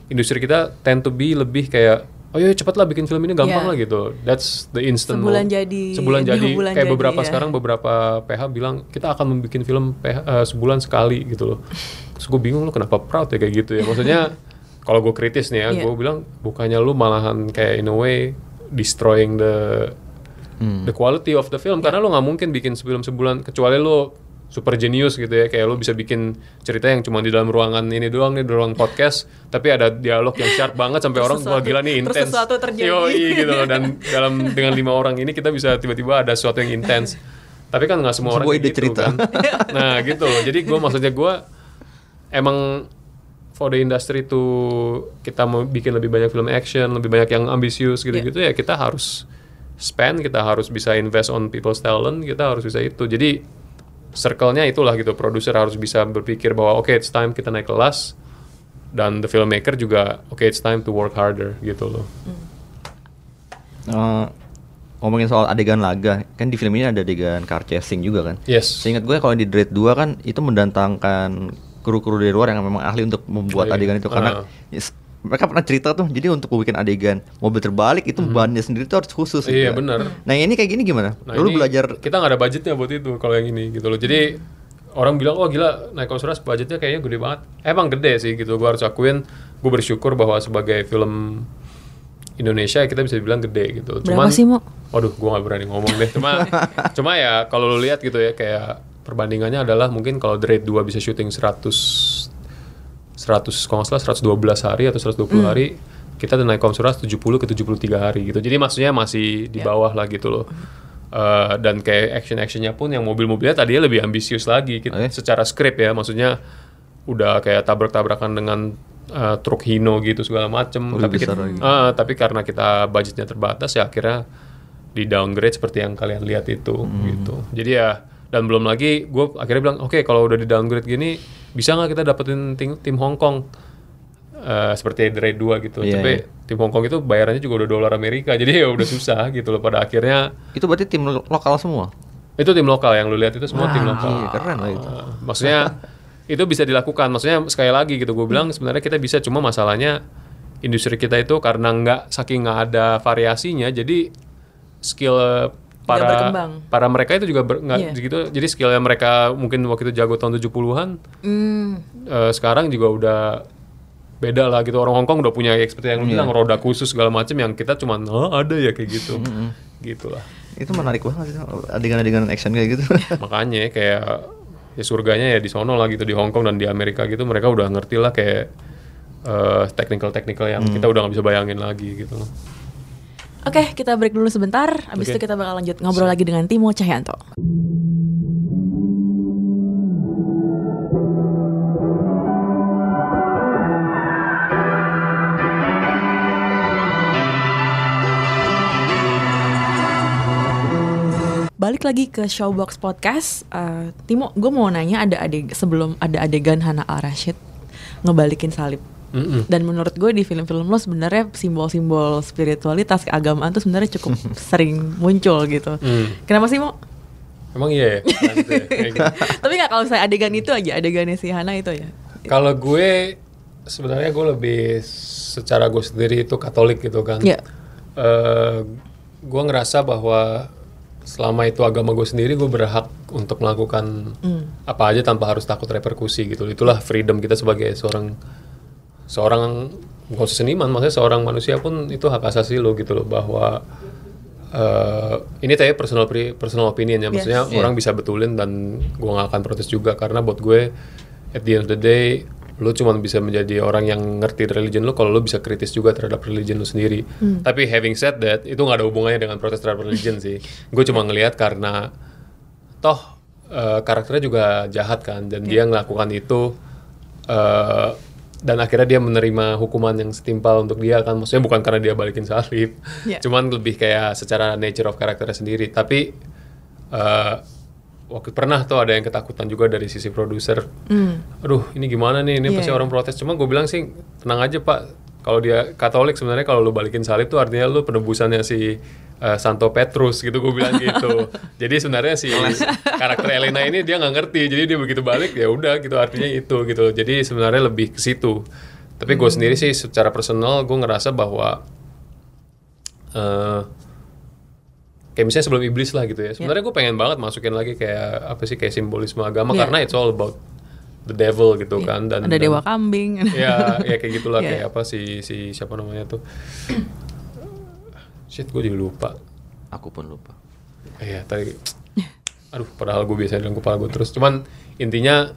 industri kita tend to be lebih kayak oh iya cepatlah bikin film ini gampang Iya. lah gitu that's the instant Sebulan mo- jadi, sebulan jadi bulan kayak jadi, beberapa ya. sekarang beberapa PH bilang kita akan membuat film PH eh, sebulan sekali gitu loh terus gue bingung lo kenapa proud ya kayak gitu ya maksudnya kalau gue kritis nih ya Iya. gue bilang bukannya lu malahan kayak in a way destroying the Hmm. the quality of the film. Karena lo nggak mungkin bikin sebelum sebulan kecuali lo super genius gitu ya. Kayak lo bisa bikin cerita yang cuma di dalam ruangan ini doang nih di ruang podcast. Tapi ada dialog yang sharp banget sampai orang wah sesuatu- gila nih terus intens sesuatu terjadi. Yoi, gitu loh. Dan dalam dengan lima orang ini kita bisa tiba-tiba ada sesuatu yang intens tapi kan nggak semua orang ide gitu cerita. kan. Nah gitu. Loh jadi gue maksudnya gue emang for the industry to kita mau bikin lebih banyak film action lebih banyak yang ambisius gitu-gitu ya kita harus spend kita harus bisa invest on people's talent kita harus bisa itu. Jadi circle-nya itulah gitu. Produser harus bisa berpikir bahwa oke it's time kita naik kelas. Dan the filmmaker juga oke it's time to work harder gitu loh. Eh, ngomongin soal adegan laga, kan di film ini ada adegan car chasing juga kan? yes. Seingat gue kalau di Dread 2 kan itu mendatangkan kru-kru dari luar yang memang ahli untuk membuat Oh, iya. adegan itu. Karena Ah. Mereka pernah cerita tuh jadi untuk bikin adegan mobil terbalik itu bannya sendiri tuh harus khusus gitu Iya, ya. benar. nah ini kayak gini gimana Nah, lu ini belajar kita nggak ada budgetnya buat itu kalau yang ini gitu loh. Jadi orang bilang oh gila naik Ras budgetnya kayaknya gede banget. Emang gede sih gitu. Gue harus akuin gue bersyukur bahwa sebagai film Indonesia kita bisa dibilang gede gitu. Berapa sih, Mo? Waduh, gue nggak berani ngomong deh. Cuma cuma ya kalau lu lihat gitu ya kayak perbandingannya adalah mungkin kalau The Raid 2 bisa syuting 100 100 kalau nggak salah 112 hari atau 120 hari kita to Us 70 ke 73 hari gitu jadi maksudnya masih di bawah lah gitu loh Eh, dan kayak action-actionnya pun yang mobil-mobilnya tadinya lebih ambisius lagi gitu. Oh, ya? secara script ya maksudnya udah kayak tabrak-tabrakan dengan eh, truk Hino gitu segala macem Lebih tapi kita, lagi. eh, tapi karena kita budgetnya terbatas ya akhirnya di downgrade seperti yang kalian lihat itu Hmm. gitu jadi ya dan belum lagi gue akhirnya bilang oke kalau udah di downgrade gini bisa nggak kita dapetin tim, tim Hong Kong? Eh, seperti Raid 2 gitu. Iya, tapi iya. tim Hong Kong itu bayarannya juga udah dolar Amerika jadi ya udah susah gitu loh. Pada akhirnya itu berarti tim lo- lokal semua? Itu tim lokal yang lu lihat itu semua tim lokal. Iya, keren lah itu. Uh, maksudnya itu bisa dilakukan. Maksudnya sekali lagi gitu gue bilang sebenarnya kita bisa cuma masalahnya industri kita itu karena nggak saking nggak ada variasinya jadi skill uh, para berkembang. para mereka itu juga ber- nggak Iya. gitu. Jadi skillnya mereka mungkin waktu itu jago tahun 70-an Hmm. eh, sekarang juga udah beda lah gitu. Orang Hongkong udah punya seperti yang lu Iya. bilang roda khusus segala macam yang kita cuma oh, ada ya kayak gitu. Gitulah. Itu menarik banget adegan-adegan action kayak gitu. Makanya kayak ya surganya ya di sono lah gitu di Hong Kong dan di Amerika gitu. Mereka udah ngerti lah kayak eh, technical-technical yang kita udah nggak bisa bayangin lagi gitu Oke, kita break dulu sebentar. Abis Oke. itu kita bakal lanjut ngobrol lagi dengan Timo Cahyanto. Balik lagi ke Showbox Podcast. Eh, Timo, gue mau nanya ada adeg sebelum ada adegan Hana Al Rashid ngebalikin salib. Mm-mm. Dan menurut gue di film-film lo sebenarnya simbol-simbol spiritualitas keagamaan tuh sebenarnya cukup sering muncul gitu. Hmm. Kenapa sih mau? emang iya ya, gitu. Tapi nggak kalau saya adegan itu aja, adegannya si Hana itu ya. kalau gue sebenarnya gue lebih secara gue sendiri itu Katolik gitu kan Iya. Eh, gue ngerasa bahwa selama itu agama gue sendiri gue berhak untuk melakukan apa aja tanpa harus takut reperkusi gitu itulah freedom kita sebagai seorang seorang bukan seniman maksudnya seorang manusia pun itu hak asasi lo gitu loh bahwa eh, ini tadi personal pri- personal opinion ya maksudnya Yes. orang bisa betulin dan gue nggak akan protes juga karena buat gue at the end of the day lo cuma bisa menjadi orang yang ngerti religion lo kalau lo bisa kritis juga terhadap religion lo sendiri. Tapi having said that itu nggak ada hubungannya dengan protes terhadap religion sih. Gue cuma ngelihat karena toh eh, karakternya juga jahat kan dan dia melakukan itu eh, dan akhirnya dia menerima hukuman yang setimpal untuk dia kan. Maksudnya bukan karena dia balikin salib. Iya. cuman lebih kayak secara nature of karakternya sendiri. Tapi eh, waktu pernah tuh ada yang ketakutan juga dari sisi produser. Aduh ini gimana nih? Ini Iya, pasti iya. orang protes? Cuma gue bilang sih tenang aja pak. Kalau dia Katolik sebenarnya kalau lu balikin salib tuh artinya lu penebusannya si eh, Santo Petrus gitu gue bilang gitu jadi sebenarnya si karakter Elena ini dia nggak ngerti jadi dia begitu balik ya udah gitu artinya itu gitu jadi sebenarnya lebih ke situ tapi gue sendiri sih secara personal gue ngerasa bahwa eh kayak misalnya sebelum iblis lah gitu ya. Sebenarnya gue pengen banget masukin lagi kayak apa sih kayak simbolisme agama Iya. karena it's all about the devil gitu Iya. kan dan ada dan- dewa kambing. ya ya kayak gitulah Iya. kayak apa si si siapa namanya tuh shit gue jadi lupa. Aku pun lupa. Iya tadi. Aduh padahal gue biasa dalam kepala gue terus. Cuman intinya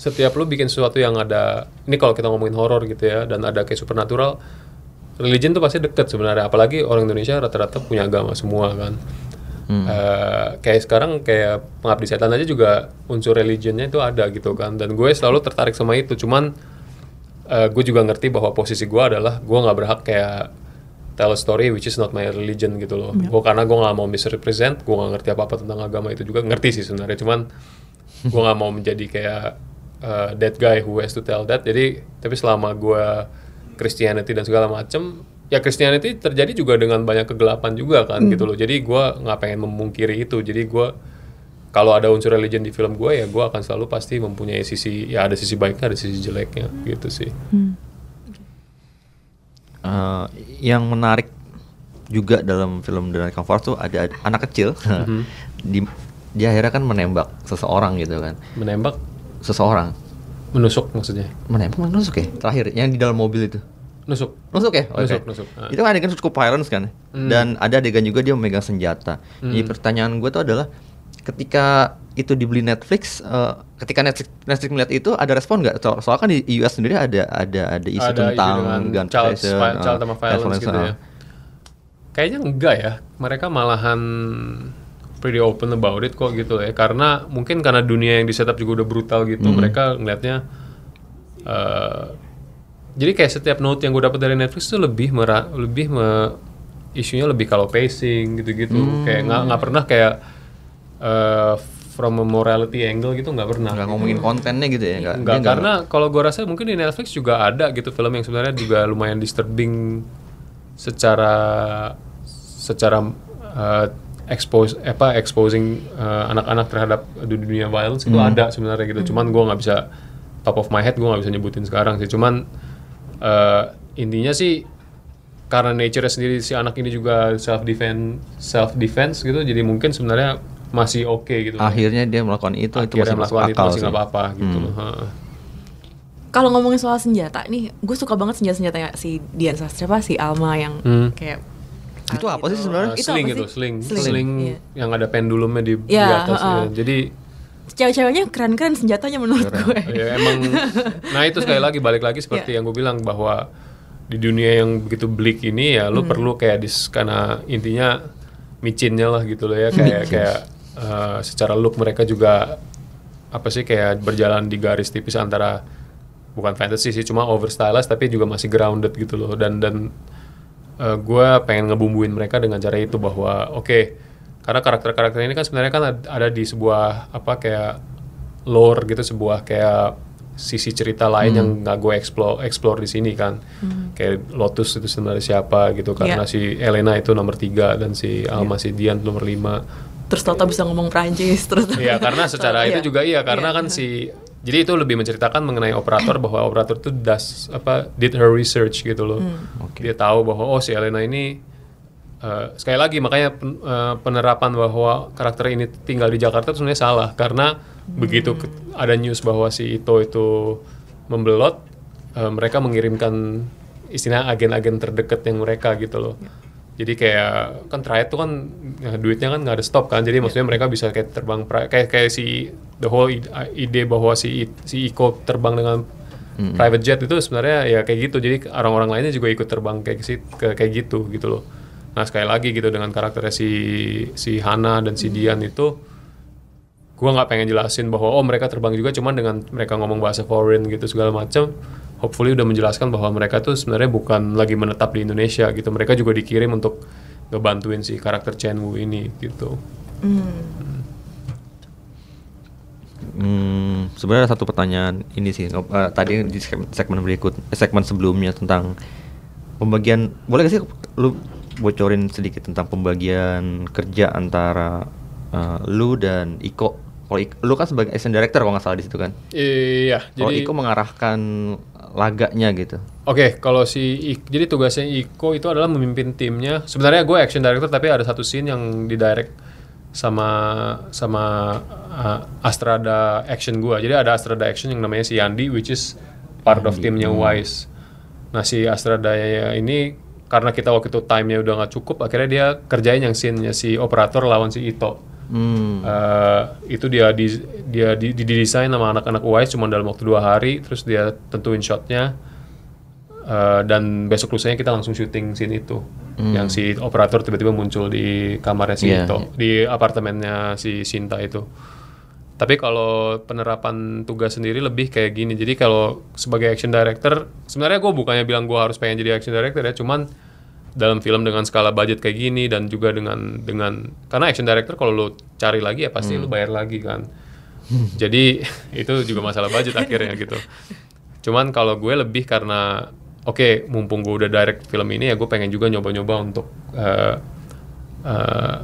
setiap lu bikin sesuatu yang ada ini kalau kita ngomongin horor gitu ya dan ada kayak supernatural religion tuh pasti deket sebenarnya. Apalagi orang Indonesia rata-rata punya agama semua kan. Eh, kayak sekarang kayak pengabdi setan aja juga unsur religionnya itu ada gitu kan. Dan gue selalu tertarik sama itu. Cuman eh, gue juga ngerti bahwa posisi gue adalah gue nggak berhak kayak tell a story which is not my religion gitu loh. Gue karena gue nggak mau misrepresent gue nggak ngerti apa apa tentang agama itu juga. Ngerti sih sebenarnya cuman gue nggak mau menjadi kayak eh, that guy who has to tell that. Jadi tapi selama gue Christianity dan segala macem ya Christianity terjadi juga dengan banyak kegelapan juga kan gitu loh. Jadi gue nggak pengen memungkiri itu. Jadi gue kalau ada unsur religion di film gue ya gue akan selalu pasti mempunyai sisi ya ada sisi baiknya ada sisi jeleknya gitu sih Eh, yang menarik juga dalam film The Night Comes For Us tuh ada, ada anak kecil Mhm. di dia akhirnya kan menembak seseorang gitu kan Menembak, seseorang menusuk maksudnya. menembak menusuk ya terakhir yang di dalam mobil itu Nusuk. nusuk ya Oke. Nusuk, nusuk. Ah. itu kan adegan cukup violence kan Hmm. dan ada adegan juga dia memegang senjata jadi Hmm. pertanyaan gue tuh adalah ketika itu dibeli Netflix eh, ketika Netflix Netflix melihat itu ada respon nggak so, soalnya kan di US sendiri ada ada ada isu Ada isu tentang dengan gun child, vi- child eh, sama violence gitu eh. ya. Kayaknya enggak ya. Mereka malahan pretty open about it kok gitu ya. Karena mungkin karena dunia yang di setup juga udah brutal gitu. Hmm. Mereka ngelihatnya eh, jadi kayak setiap note yang gue dapat dari Netflix tuh lebih mera lebih me, isunya lebih kalau pacing gitu-gitu. Hmm. Kayak nggak nggak pernah kayak eh, from a morality angle gitu nggak pernah. nggak ngomongin kontennya gitu ya nggak nggak- karena kalau gue rasa mungkin di Netflix juga ada gitu film yang sebenarnya juga lumayan disturbing secara secara uh, expose apa exposing uh, anak-anak terhadap dunia violence itu Hmm. ada sebenarnya gitu. Cuman gue nggak bisa top of my head gue nggak bisa nyebutin sekarang sih. Cuman uh, intinya sih karena nature sendiri si anak ini juga self defense self defense gitu jadi mungkin sebenarnya masih oke gitu akhirnya dia melakukan itu itu Akhirnya masih masuk melakukan itu akal masih nggak apa-apa gitu Hmm. loh. Heeh. Kalau ngomongin soal senjata nih, gue suka banget senjata-senjatanya si Dian Sastro apa si Alma yang Hmm. kayak Itu apa sih sebenarnya? Uh, Itu sling apa itu, sih? sling, Sling, sling, iya. yang ada pendulumnya di, di Iya, atas. heeh. ya. Jadi Cewek-ceweknya keren-keren senjatanya menurut gue. ya emang, nah itu sekali lagi balik lagi seperti yang gue bilang bahwa di dunia yang begitu bleak ini ya lu Hmm. perlu kayak dis karena intinya micinnya lah gitu loh ya kayak kayak uh, secara look mereka juga apa sih kayak berjalan di garis tipis antara bukan fantasy sih cuma over stylized tapi juga masih grounded gitu loh. Dan dan gue pengen ngebumbuin mereka dengan cara itu bahwa oke karena karakter-karakter ini kan sebenarnya kan ad- ada di sebuah apa kayak lore gitu sebuah kayak sisi cerita lain Hmm. yang nggak gue explore explore di sini kan. Kayak Lotus itu sebenarnya siapa gitu karena Iya. si Elena itu nomor tiga dan si Alma si Dian nomor lima Terus Toto bisa ngomong Prancis terus. Iya karena secara Iya. itu juga iya karena Iya. kan si jadi itu lebih menceritakan mengenai operator bahwa operator itu does apa did her research gitu loh. Hmm. Dia tahu bahwa oh si Elena ini eh, sekali lagi makanya pen- eh, penerapan bahwa karakter ini tinggal di Jakarta itu sebenarnya salah karena begitu ke- ada news bahwa si Ito itu membelot eh, mereka mengirimkan istilah agen-agen terdekat yang mereka gitu loh. Jadi kayak kan triad tuh kan ya, duitnya kan nggak ada stop kan. Jadi maksudnya mereka bisa kayak terbang kayak kayak si the whole ide, bahwa si si Iko terbang dengan private jet itu sebenarnya ya kayak gitu. Jadi orang-orang lainnya juga ikut terbang kayak si ke, kayak gitu gitu loh. Nah sekali lagi gitu dengan karakternya si si Hana dan si Dian itu gua nggak pengen jelasin bahwa oh mereka terbang juga cuman dengan mereka ngomong bahasa foreign gitu segala macam hopefully udah menjelaskan bahwa mereka tuh sebenarnya bukan lagi menetap di Indonesia gitu mereka juga dikirim untuk ngebantuin si karakter Chen Wu ini gitu Hmm, sebenarnya ada satu pertanyaan ini sih. Eh, tadi di segmen, berikut, eh, segmen sebelumnya tentang pembagian. Boleh gak sih lu bocorin sedikit tentang pembagian kerja antara eh, lu dan Iko? Kalau lu kan sebagai action director kalau nggak salah di situ kan. iya Kalau jadi Iko mengarahkan laganya gitu. Oke, kalau si Ik- jadi tugasnya Iko itu adalah memimpin timnya. Sebenarnya gue action director tapi ada satu scene yang di direct sama sama uh, Astrada action gue. Jadi ada Astrada action yang namanya si Yandi which is part of timnya Wise. Nah si Astrada ini karena kita waktu itu time-nya udah nggak cukup, akhirnya dia kerjain yang scene-nya si operator lawan si Ito. Hmm. Eh, itu dia di, dia di, didesain sama anak-anak UAS cuma dalam waktu dua hari terus dia tentuin shotnya. Eh, dan besok lusanya kita langsung syuting scene itu. Yang si operator tiba-tiba muncul di kamarnya si Iya, Ito di apartemennya si Sinta itu. Tapi kalau penerapan tugas sendiri lebih kayak gini. Jadi kalau sebagai action director sebenarnya gue bukannya bilang gue harus pengen jadi action director ya. Cuman dalam film dengan skala budget kayak gini dan juga dengan dengan karena action director kalau lu cari lagi ya pasti lu bayar lagi kan. Jadi itu juga masalah budget akhirnya gitu. Cuman kalau gue lebih karena oke mumpung gue udah direct film ini ya gue pengen juga nyoba-nyoba untuk eh, eh,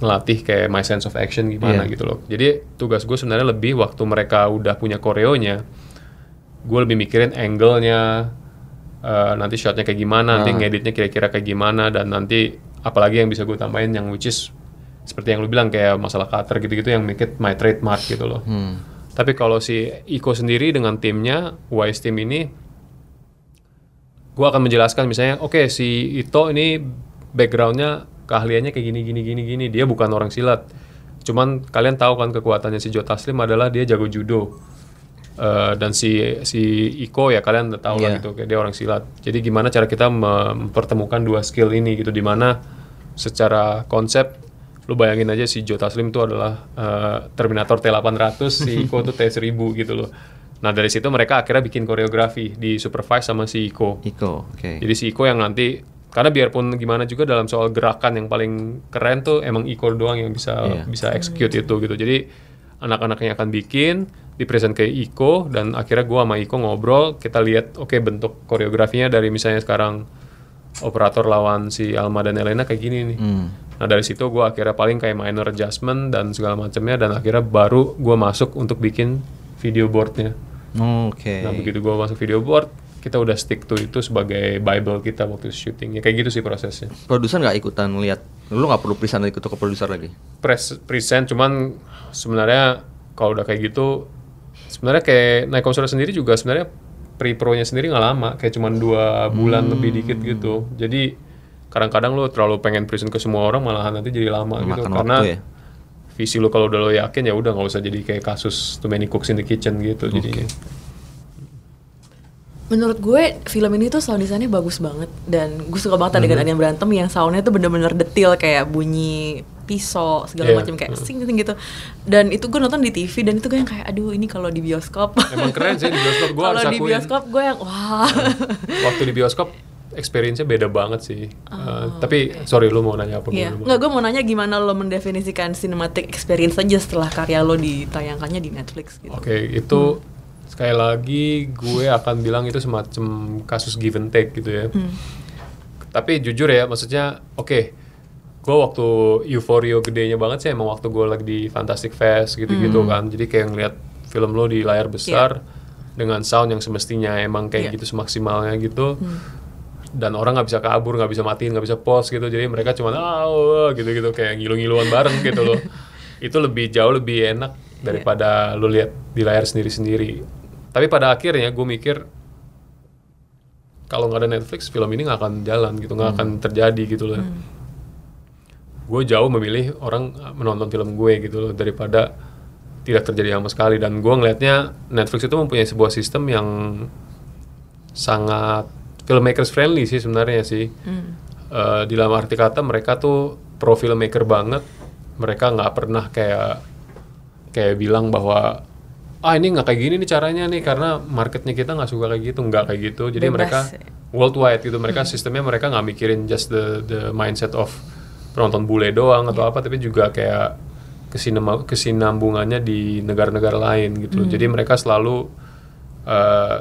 ngelatih kayak my sense of action gimana Iya. gitu loh. Jadi tugas gue sebenarnya lebih waktu mereka udah punya koreonya gue lebih mikirin angle-nya eh, nanti shotnya kayak gimana, nanti Ah. ngeditnya kira-kira kayak gimana dan nanti apalagi yang bisa gue tambahin yang which is seperti yang lu bilang kayak masalah cutter gitu-gitu yang make it my trademark gitu loh. Hmm. Tapi kalau si Iko sendiri dengan timnya, Wise Team ini, gue akan menjelaskan misalnya, oke si Ito ini backgroundnya keahliannya kayak gini gini gini gini, dia bukan orang silat. Cuman kalian tahu kan kekuatannya si Joe Taslim adalah dia jago judo. Eh, dan si si Iko ya kalian tahu lah Iya. gitu dia orang silat. Jadi gimana cara kita mempertemukan dua skill ini gitu di mana secara konsep lu bayangin aja si Joe Taslim itu adalah eh, Terminator T800, si Iko tuh T1000 gitu loh. Nah dari situ mereka akhirnya bikin koreografi di supervise sama si Iko. Iko, oke. Jadi si Iko yang nanti karena biarpun gimana juga dalam soal gerakan yang paling keren tuh emang Iko doang yang bisa Iya. bisa execute itu gitu. Jadi anak-anaknya akan bikin dipresent ke Iko dan akhirnya gua sama Iko ngobrol, kita lihat oke bentuk koreografinya dari misalnya sekarang operator lawan si Alma dan Elena kayak gini nih. Hmm. Nah dari situ gua akhirnya paling kayak minor adjustment dan segala macamnya dan akhirnya baru gua masuk untuk bikin video boardnya. Oke. Nah begitu gue masuk video board, kita udah stick to itu sebagai bible kita waktu syuting. Ya kayak gitu sih prosesnya. Produser nggak ikutan lihat? Lu nggak perlu present ikut ke produser lagi? Press present cuman sebenarnya kalau udah kayak gitu, sebenarnya kayak Nikon Sora sendiri juga sebenarnya pre-pro-nya sendiri nggak lama, kayak cuman dua bulan lebih dikit gitu. Jadi kadang-kadang lo terlalu pengen present ke semua orang malahan nanti jadi lama gitu Makan karena waktu ya? visi lo kalau udah lo yakin ya udah nggak usah jadi kayak kasus too many cooks in the kitchen gitu jadinya. Menurut gue film ini tuh sound design-nya bagus banget dan gue suka banget adegan adegan berantem yang soundnya tuh bener-bener detail kayak bunyi pisau segala Iya. macam kayak sing sing gitu dan itu gue nonton di TV dan itu gue yang kayak aduh ini kalau di bioskop Emang keren sih di bioskop gue kalau di akuin. bioskop gue yang wah waktu di bioskop experience-nya beda banget sih. Eh, tapi sorry lu mau nanya apa? Oh, Iya, nggak gue mau nanya gimana lo mendefinisikan cinematic experience aja setelah karya lo ditayangkannya di Netflix gitu. Oke, itu sekali lagi gue akan bilang itu semacam kasus give and take gitu ya. Tapi jujur ya, maksudnya oke, gue waktu euforia gedenya banget sih emang waktu gue lagi di Fantastic Fest gitu-gitu kan. Jadi kayak ngeliat film lo di layar besar dengan sound yang semestinya emang kayak Iya. gitu semaksimalnya gitu. Dan orang nggak bisa kabur, nggak bisa matiin, nggak bisa pause gitu. Jadi mereka cuma ah wah," gitu-gitu kayak ngilu-ngiluan bareng gitu loh. Itu lebih jauh lebih enak daripada lo lihat di layar sendiri-sendiri. Tapi pada akhirnya gue mikir kalau nggak ada Netflix film ini nggak akan jalan gitu nggak akan terjadi gitu loh gue jauh memilih orang menonton film gue gitu loh daripada tidak terjadi sama sekali. Dan gue ngelihatnya Netflix itu mempunyai sebuah sistem yang sangat filmmakers friendly sih sebenarnya sih. Eh, di dalam arti kata mereka tuh pro filmmaker banget. Mereka nggak pernah kayak kayak bilang bahwa ah ini nggak kayak gini nih caranya nih karena marketnya kita nggak suka kayak gitu. Nggak kayak gitu. Jadi Bebas mereka ya. worldwide gitu. Mereka sistemnya mereka nggak mikirin just the the mindset of penonton bule doang atau apa tapi juga kayak kesinema, kesinambungannya di negara-negara lain gitu jadi mereka selalu eh,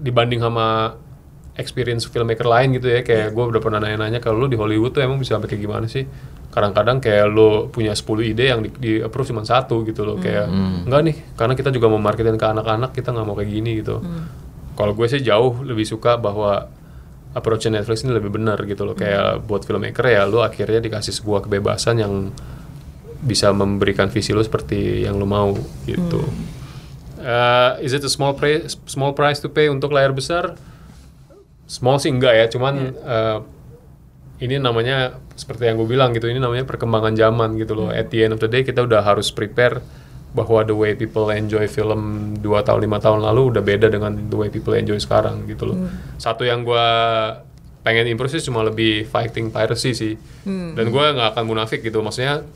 dibanding sama experience filmmaker lain gitu ya kayak gue udah pernah nanya-nanya kalau lu di Hollywood tuh emang bisa sampai kayak gimana sih? Kadang-kadang kayak lu punya 10 ide yang di, di approve cuma satu gitu loh kayak enggak nih karena kita juga mau marketin ke anak-anak kita nggak mau kayak gini gitu. Kalau gue sih jauh lebih suka bahwa approach Netflix ini lebih benar gitu loh. Kayak buat filmmaker ya lu akhirnya dikasih sebuah kebebasan yang bisa memberikan visi lu seperti yang lu mau gitu. Uh, is it a small price small price to pay untuk layar besar? Small sih enggak ya cuman uh, ini namanya seperti yang gue bilang gitu ini namanya perkembangan zaman gitu loh. At the end of the day kita udah harus prepare bahwa the way people enjoy film 2 tahun lima tahun lalu udah beda dengan the way people enjoy sekarang gitu loh. Satu yang gue pengen improve sih cuma lebih fighting piracy sih. Dan gue nggak akan munafik gitu maksudnya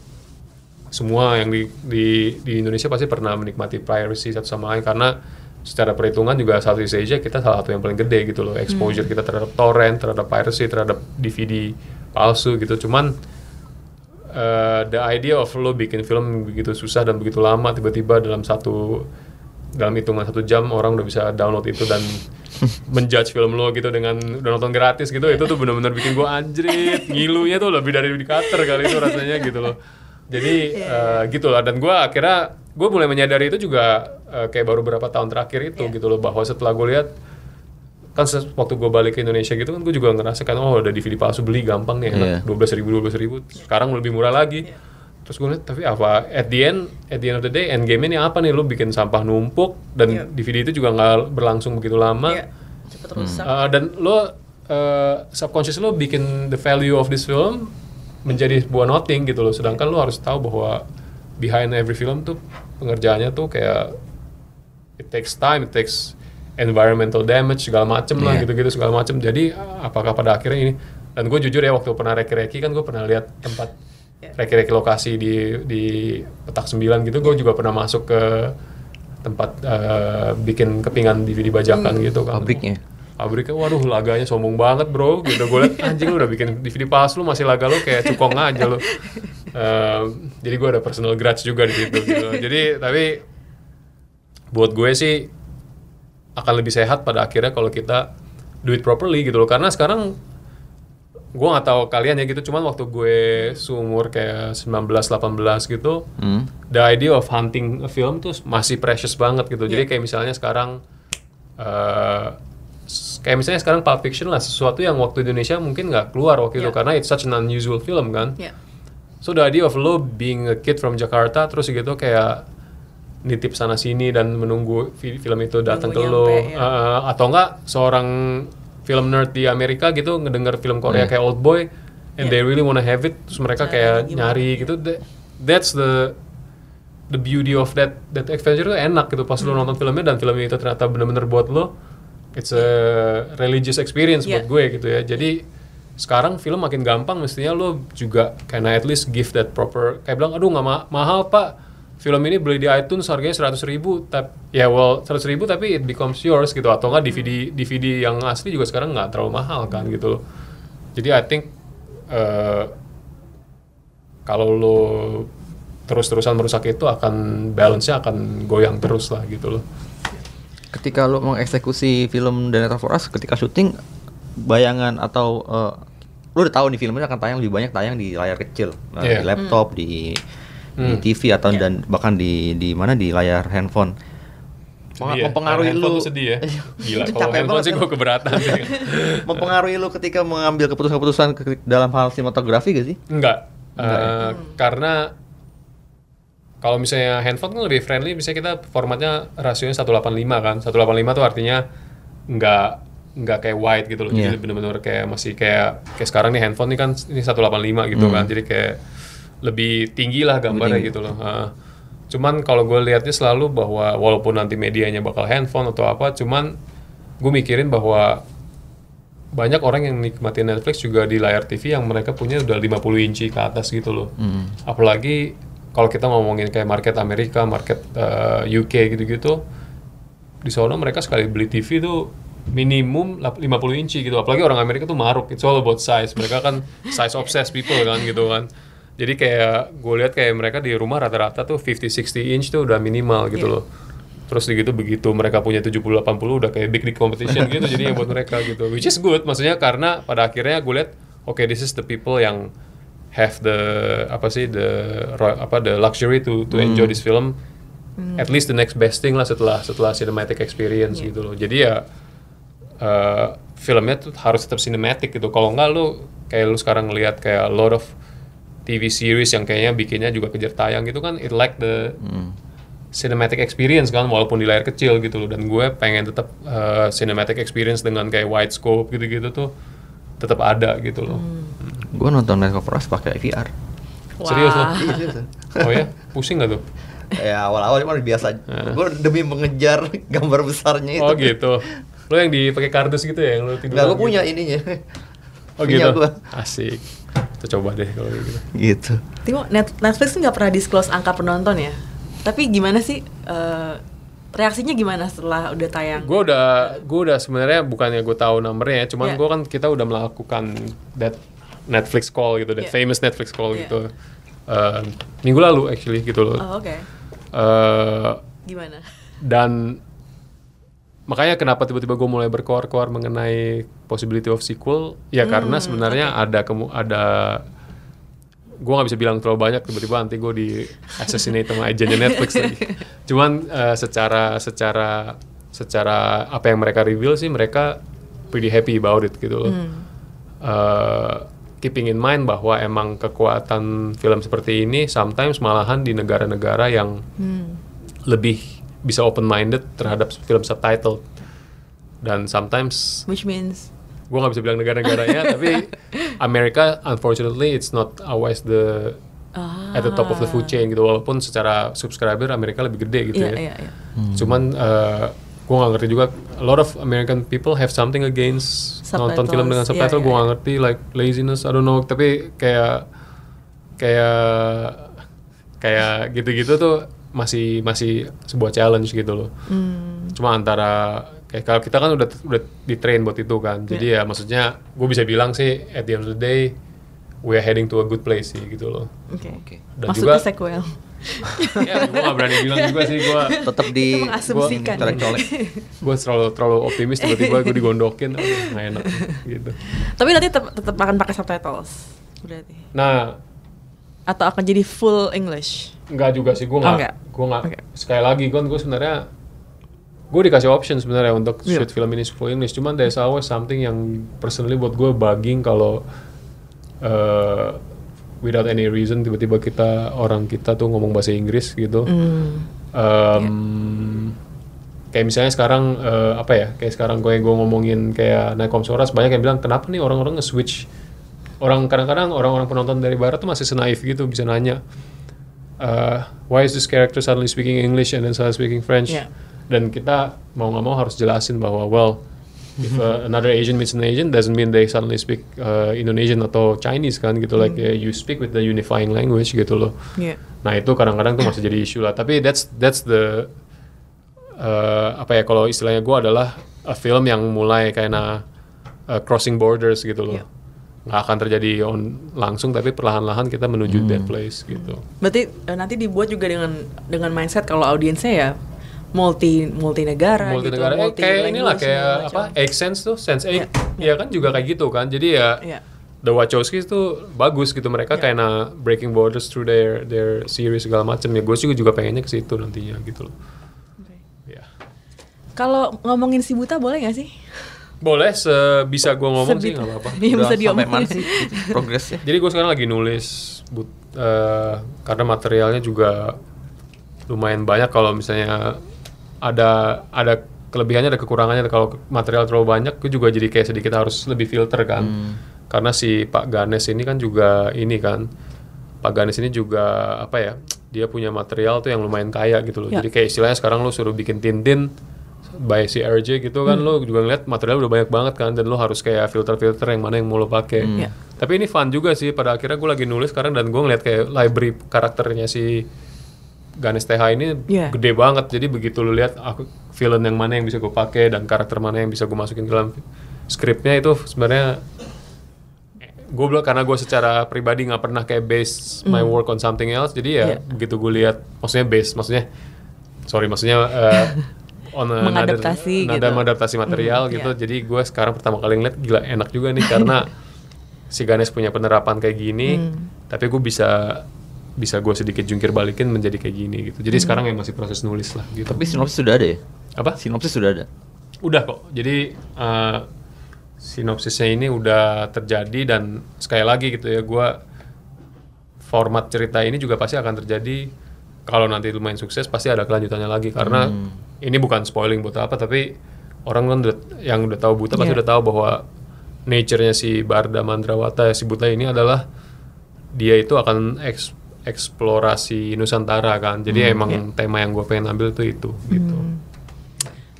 semua yang di, di di Indonesia pasti pernah menikmati piracy satu sama lain karena secara perhitungan juga Southeast Asia kita salah satu yang paling gede gitu loh. Exposure kita terhadap torrent terhadap piracy terhadap DVD palsu gitu. Cuman eh, the idea of lo bikin film begitu susah dan begitu lama tiba-tiba dalam satu dalam hitungan satu jam orang udah bisa download itu dan menjudge film lo gitu dengan udah nonton gratis gitu itu tuh bener-bener bikin gua anjrit. Ngilunya tuh lebih dari di cutter kali itu rasanya gitu loh. Jadi eh, gitu lah dan gua akhirnya gue mulai menyadari itu juga eh, kayak baru beberapa tahun terakhir itu gitu loh bahwa setelah gue lihat kan ses- waktu gue balik ke Indonesia gitu kan gue juga ngerasa kan oh ada DVD palsu beli gampang nih enak Iya. dua belas ribu dua ribu sekarang lebih murah lagi terus gue lihat tapi apa at the end at the end of the day end game ini apa nih lu bikin sampah numpuk dan Iya. DVD itu juga nggak berlangsung begitu lama Iya, cepet rusak. Uh, dan lo uh, subconscious lo bikin the value of this film menjadi sebuah nothing gitu loh. Sedangkan lo harus tahu bahwa behind every film tuh pengerjaannya tuh kayak it takes time, it takes environmental damage segala macem lah Iya. gitu-gitu segala macem. Jadi uh, apakah pada akhirnya ini dan gue jujur ya waktu pernah reki-reki kan gue pernah lihat tempat reki-reki lokasi di di petak 9 gitu gue juga pernah masuk ke tempat uh, bikin kepingan DVD bajakan gitu kan Pabriknya. pabriknya waduh laganya sombong banget bro gitu gue liat anjing lu udah bikin DVD palsu lu masih laga lu kayak cukong aja lu Ehm, jadi gue ada personal grudge juga di situ gitu. jadi tapi buat gue sih akan lebih sehat pada akhirnya kalau kita do it properly gitu loh karena sekarang gue nggak tahu kalian ya gitu cuman waktu gue seumur kayak 19 18 gitu Hmm. the idea of hunting a film tuh masih precious banget gitu. Jadi kayak misalnya sekarang s- kayak misalnya sekarang Pulp Fiction lah sesuatu yang waktu Indonesia mungkin nggak keluar waktu itu Yeah. karena it's such an unusual film kan. Ya. So the idea of lo being a kid from Jakarta terus gitu kayak nitip sana sini dan menunggu fi- film itu datang ke lo. ya. Eh, atau enggak seorang film nerd di Amerika gitu ngedenger film Korea kayak Old Boy and they really wanna have it. Terus mereka kayak nyari gitu. That- that's the the beauty of that that adventure itu enak gitu pas lo Hmm. nonton filmnya dan filmnya itu ternyata bener-bener buat lo it's a religious experience Yeah. buat gue gitu ya. Jadi sekarang film makin gampang mestinya lo juga can I at least give that proper kayak bilang aduh nggak ma- mahal pak film ini beli di iTunes harganya seratus ribu tapi ya well seratus ribu tapi it becomes yours gitu. Atau enggak DVD DVD yang asli juga sekarang nggak terlalu mahal kan gitu loh. Jadi I think eh, kalau lo terus-terusan merusak itu akan balance-nya akan goyang terus lah gitu loh. Ketika lo mengeksekusi film The Night Before Us, ketika syuting bayangan atau eh, lo udah tahu nih filmnya akan tayang lebih banyak tayang di layar kecil, nah, Iya. di laptop, di, di Hmm. TV atau dan bahkan di di mana di layar handphone. Meng- Sedih ya? mempengaruhi lu sedih ya gila Itu kalau capek handphone banget sih gue keberatan sih. mempengaruhi lu ketika mengambil keputusan-keputusan ke- dalam hal sinematografi gak sih? Enggak. Enggak ya? Eh, Karena kalau misalnya handphone kan lebih friendly, misalnya kita formatnya rasionya 185 kan. 185 tuh artinya nggak nggak kayak wide gitu loh. Iya. Jadi bener-bener kayak masih kayak kayak sekarang nih handphone nih kan ini 185 gitu kan. Jadi kayak lebih tinggi lah gambarnya tinggi. gitu loh. Ah. cuman kalau gue lihatnya selalu bahwa walaupun nanti medianya bakal handphone atau apa, cuman gue mikirin bahwa banyak orang yang nikmatin Netflix juga di layar TV yang mereka punya udah 50 inci ke atas gitu loh. Apalagi kalau kita ngomongin kayak market Amerika, market eh, UK gitu-gitu, di sana mereka sekali beli TV tuh minimum lap- 50 inci gitu. Apalagi orang Amerika tuh maruk, it's all about size. Mereka kan size obsessed people kan gitu kan. Jadi kayak gue lihat kayak mereka di rumah rata-rata tuh 50-60 inch tuh udah minimal gitu loh. Terus begitu begitu mereka punya 70-80 udah kayak big league competition gitu jadinya buat mereka gitu. Which is good maksudnya karena pada akhirnya gue lihat oke this is the people yang have the apa sih the apa the luxury to to enjoy this film at least the next best thing lah setelah setelah cinematic experience gitu loh. Jadi ya eh, filmnya tuh harus tetap cinematic gitu. Kalau enggak lu kayak lu sekarang ngelihat kayak a lot of TV series yang kayaknya bikinnya juga kejar tayang gitu kan it lack the cinematic experience kan walaupun di layar kecil gitu loh dan gue pengen tetap eh, cinematic experience dengan kayak wide scope gitu-gitu tuh tetap ada gitu loh. Gue nonton Night of Us pakai VR. Serius lo? Wah. Oh ya? Pusing gak tuh? ya awal-awal cuma biasa. Gue demi mengejar gambar besarnya itu. Oh gitu. Lo yang dipakai kardus gitu ya yang lo tidur. Nggak, gue punya ininya. Oh punya gitu. gua. Asik. Kita coba deh kalau gitu. gitu. Timo, Net- Netflix nggak pernah disclose angka penonton ya. Tapi gimana sih eh, reaksinya gimana setelah udah tayang? Gue udah, gue udah sebenarnya bukannya gue tahu nomornya ya, cuman Yeah. gue kan kita udah melakukan that Netflix call gitu, that Yeah. famous Netflix call Yeah. gitu. Eh, minggu lalu actually gitu loh. Oh, oke. Eh, Gimana? dan makanya kenapa tiba-tiba gue mulai berkoar-koar mengenai possibility of sequel? Ya karena sebenarnya ada kemu ada gue nggak bisa bilang terlalu banyak tiba-tiba nanti gue di assassinate sama agennya Netflix lagi. Cuman eh, secara secara secara apa yang mereka reveal sih mereka pretty happy about it gitu loh. Eh, keeping in mind bahwa emang kekuatan film seperti ini sometimes malahan di negara-negara yang lebih bisa open minded terhadap film subtitle dan sometimes Which means? gue nggak bisa bilang negara-negaranya tapi Amerika unfortunately it's not always the at the top of the food chain gitu. Walaupun secara subscriber Amerika lebih gede gitu Iya, ya. iya, iya. cuman gue nggak ngerti juga a lot of American people have something against nonton Subtitles, film dengan iya, subtitle. Iya, gue nggak iya. ngerti like laziness I don't know. Tapi kayak kayak kayak gitu-gitu tuh masih masih sebuah challenge gitu loh Hmm. cuma antara kayak kalau kita kan udah udah di train buat itu kan jadi Iya. ya maksudnya gue bisa bilang sih at the end of the day we are heading to a good place sih gitu loh Oke. Oke. dan Masuk juga sequel. ya gue gak berani bilang juga sih gue Tetap di colek-colek. gue terlalu terlalu optimis tiba-tiba gue digondokin aduh, nggak enak gitu Tapi nanti tetap tetap akan pakai subtitles. Berarti. nah Atau akan jadi full English. nggak juga sih gue Oh, nggak nggak? gue nggak Oke. sekali lagi gue gue sebenarnya gue dikasih option sebenarnya untuk Iya. shoot film ini full English cuman there's always something yang personally buat gue bugging kalau uh, without any reason tiba-tiba kita orang kita tuh ngomong bahasa Inggris gitu Hmm. Um, Iya. kayak misalnya sekarang uh, apa ya kayak sekarang gue gue ngomongin kayak Naik Soras banyak yang bilang kenapa nih orang-orang nge-switch orang kadang-kadang orang-orang penonton dari barat tuh masih senaif gitu bisa nanya uh, why is this character suddenly speaking English and then suddenly speaking French Yeah. dan kita mau nggak mau harus jelasin bahwa well if uh, another Asian meets an Asian doesn't mean they suddenly speak uh, Indonesian atau Chinese kan gitu like uh, you speak with the unifying language gitu loh Iya. Nah itu kadang-kadang tuh masih jadi isu lah. Tapi that's that's the uh, apa ya kalau istilahnya gue adalah a film yang mulai kayak uh, crossing borders gitu loh. Iya. Nggak akan terjadi on langsung tapi perlahan-lahan kita menuju that place gitu. Berarti eh, nanti dibuat juga dengan dengan mindset kalau audiensnya ya multi multi negara Multi gitu, negara eh, multi kayak inilah kayak apa Sense tuh Sense Egg. Iya, Ya kan juga kayak gitu kan. Jadi ya Iya. The Wachowskis tuh bagus gitu mereka kayak na breaking borders through their their series segala macam ya gue juga juga pengennya ke situ nantinya gitu loh. Ya. Kalau ngomongin si buta boleh nggak sih? Boleh sebisa gue ngomong sih Sebit- nggak apa-apa. Iya, bisa sampai diomongin. mana sih itu progresnya? Jadi gue sekarang lagi nulis but, eh, karena materialnya juga lumayan banyak kalau misalnya ada ada kelebihannya ada kekurangannya kalau material terlalu banyak gue juga jadi kayak sedikit harus lebih filter kan karena si Pak Ganes ini kan juga ini kan Pak Ganes ini juga apa ya dia punya material tuh yang lumayan kaya gitu loh Ya. jadi kayak istilahnya sekarang lu suruh bikin Tintin by si RJ gitu kan lo juga ngeliat material udah banyak banget kan dan lo harus kayak filter-filter yang mana yang mau lo pakai Ya. tapi ini fun juga sih pada akhirnya gue lagi nulis sekarang dan gue ngeliat kayak library karakternya si Ganes TH ini Iya. gede banget jadi begitu lu lihat aku villain yang mana yang bisa gue pakai dan karakter mana yang bisa gue masukin ke dalam skripnya itu sebenarnya gue bilang karena gue secara pribadi nggak pernah kayak base my work on something else jadi ya Iya. begitu gue lihat maksudnya base maksudnya sorry maksudnya uh, on another, Mengadaptasi another gitu. mengadaptasi material Hmm, gitu iya. jadi gue sekarang pertama kali ngeliat gila enak juga nih karena si Ganes punya penerapan kayak gini Hmm. tapi gue bisa bisa gue sedikit jungkir balikin menjadi kayak gini gitu Hmm. jadi sekarang yang masih proses nulis lah gitu Tapi sinopsis sudah ada ya? apa Sinopsis sudah ada. udah kok jadi uh, sinopsisnya ini udah terjadi dan sekali lagi gitu ya gue format cerita ini juga pasti akan terjadi kalau nanti lumayan sukses pasti ada kelanjutannya lagi karena ini bukan spoiling buat apa tapi orang kan udah- yang udah tahu buta pasti Iya. udah tahu bahwa nature-nya si Barda Mandrawata si buta ini adalah dia itu akan eks- eksplorasi Nusantara kan jadi emang tema yang gue pengen ambil tuh itu gitu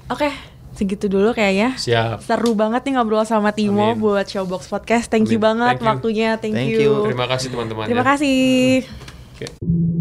Oke, segitu dulu kayaknya. siap Seru banget nih ngobrol sama Timo Amin. buat Showbox Podcast. Thank you Amin. banget Thank you. waktunya. Thank, Thank you. you. Terima kasih teman-teman Terima ya. kasih. Oke.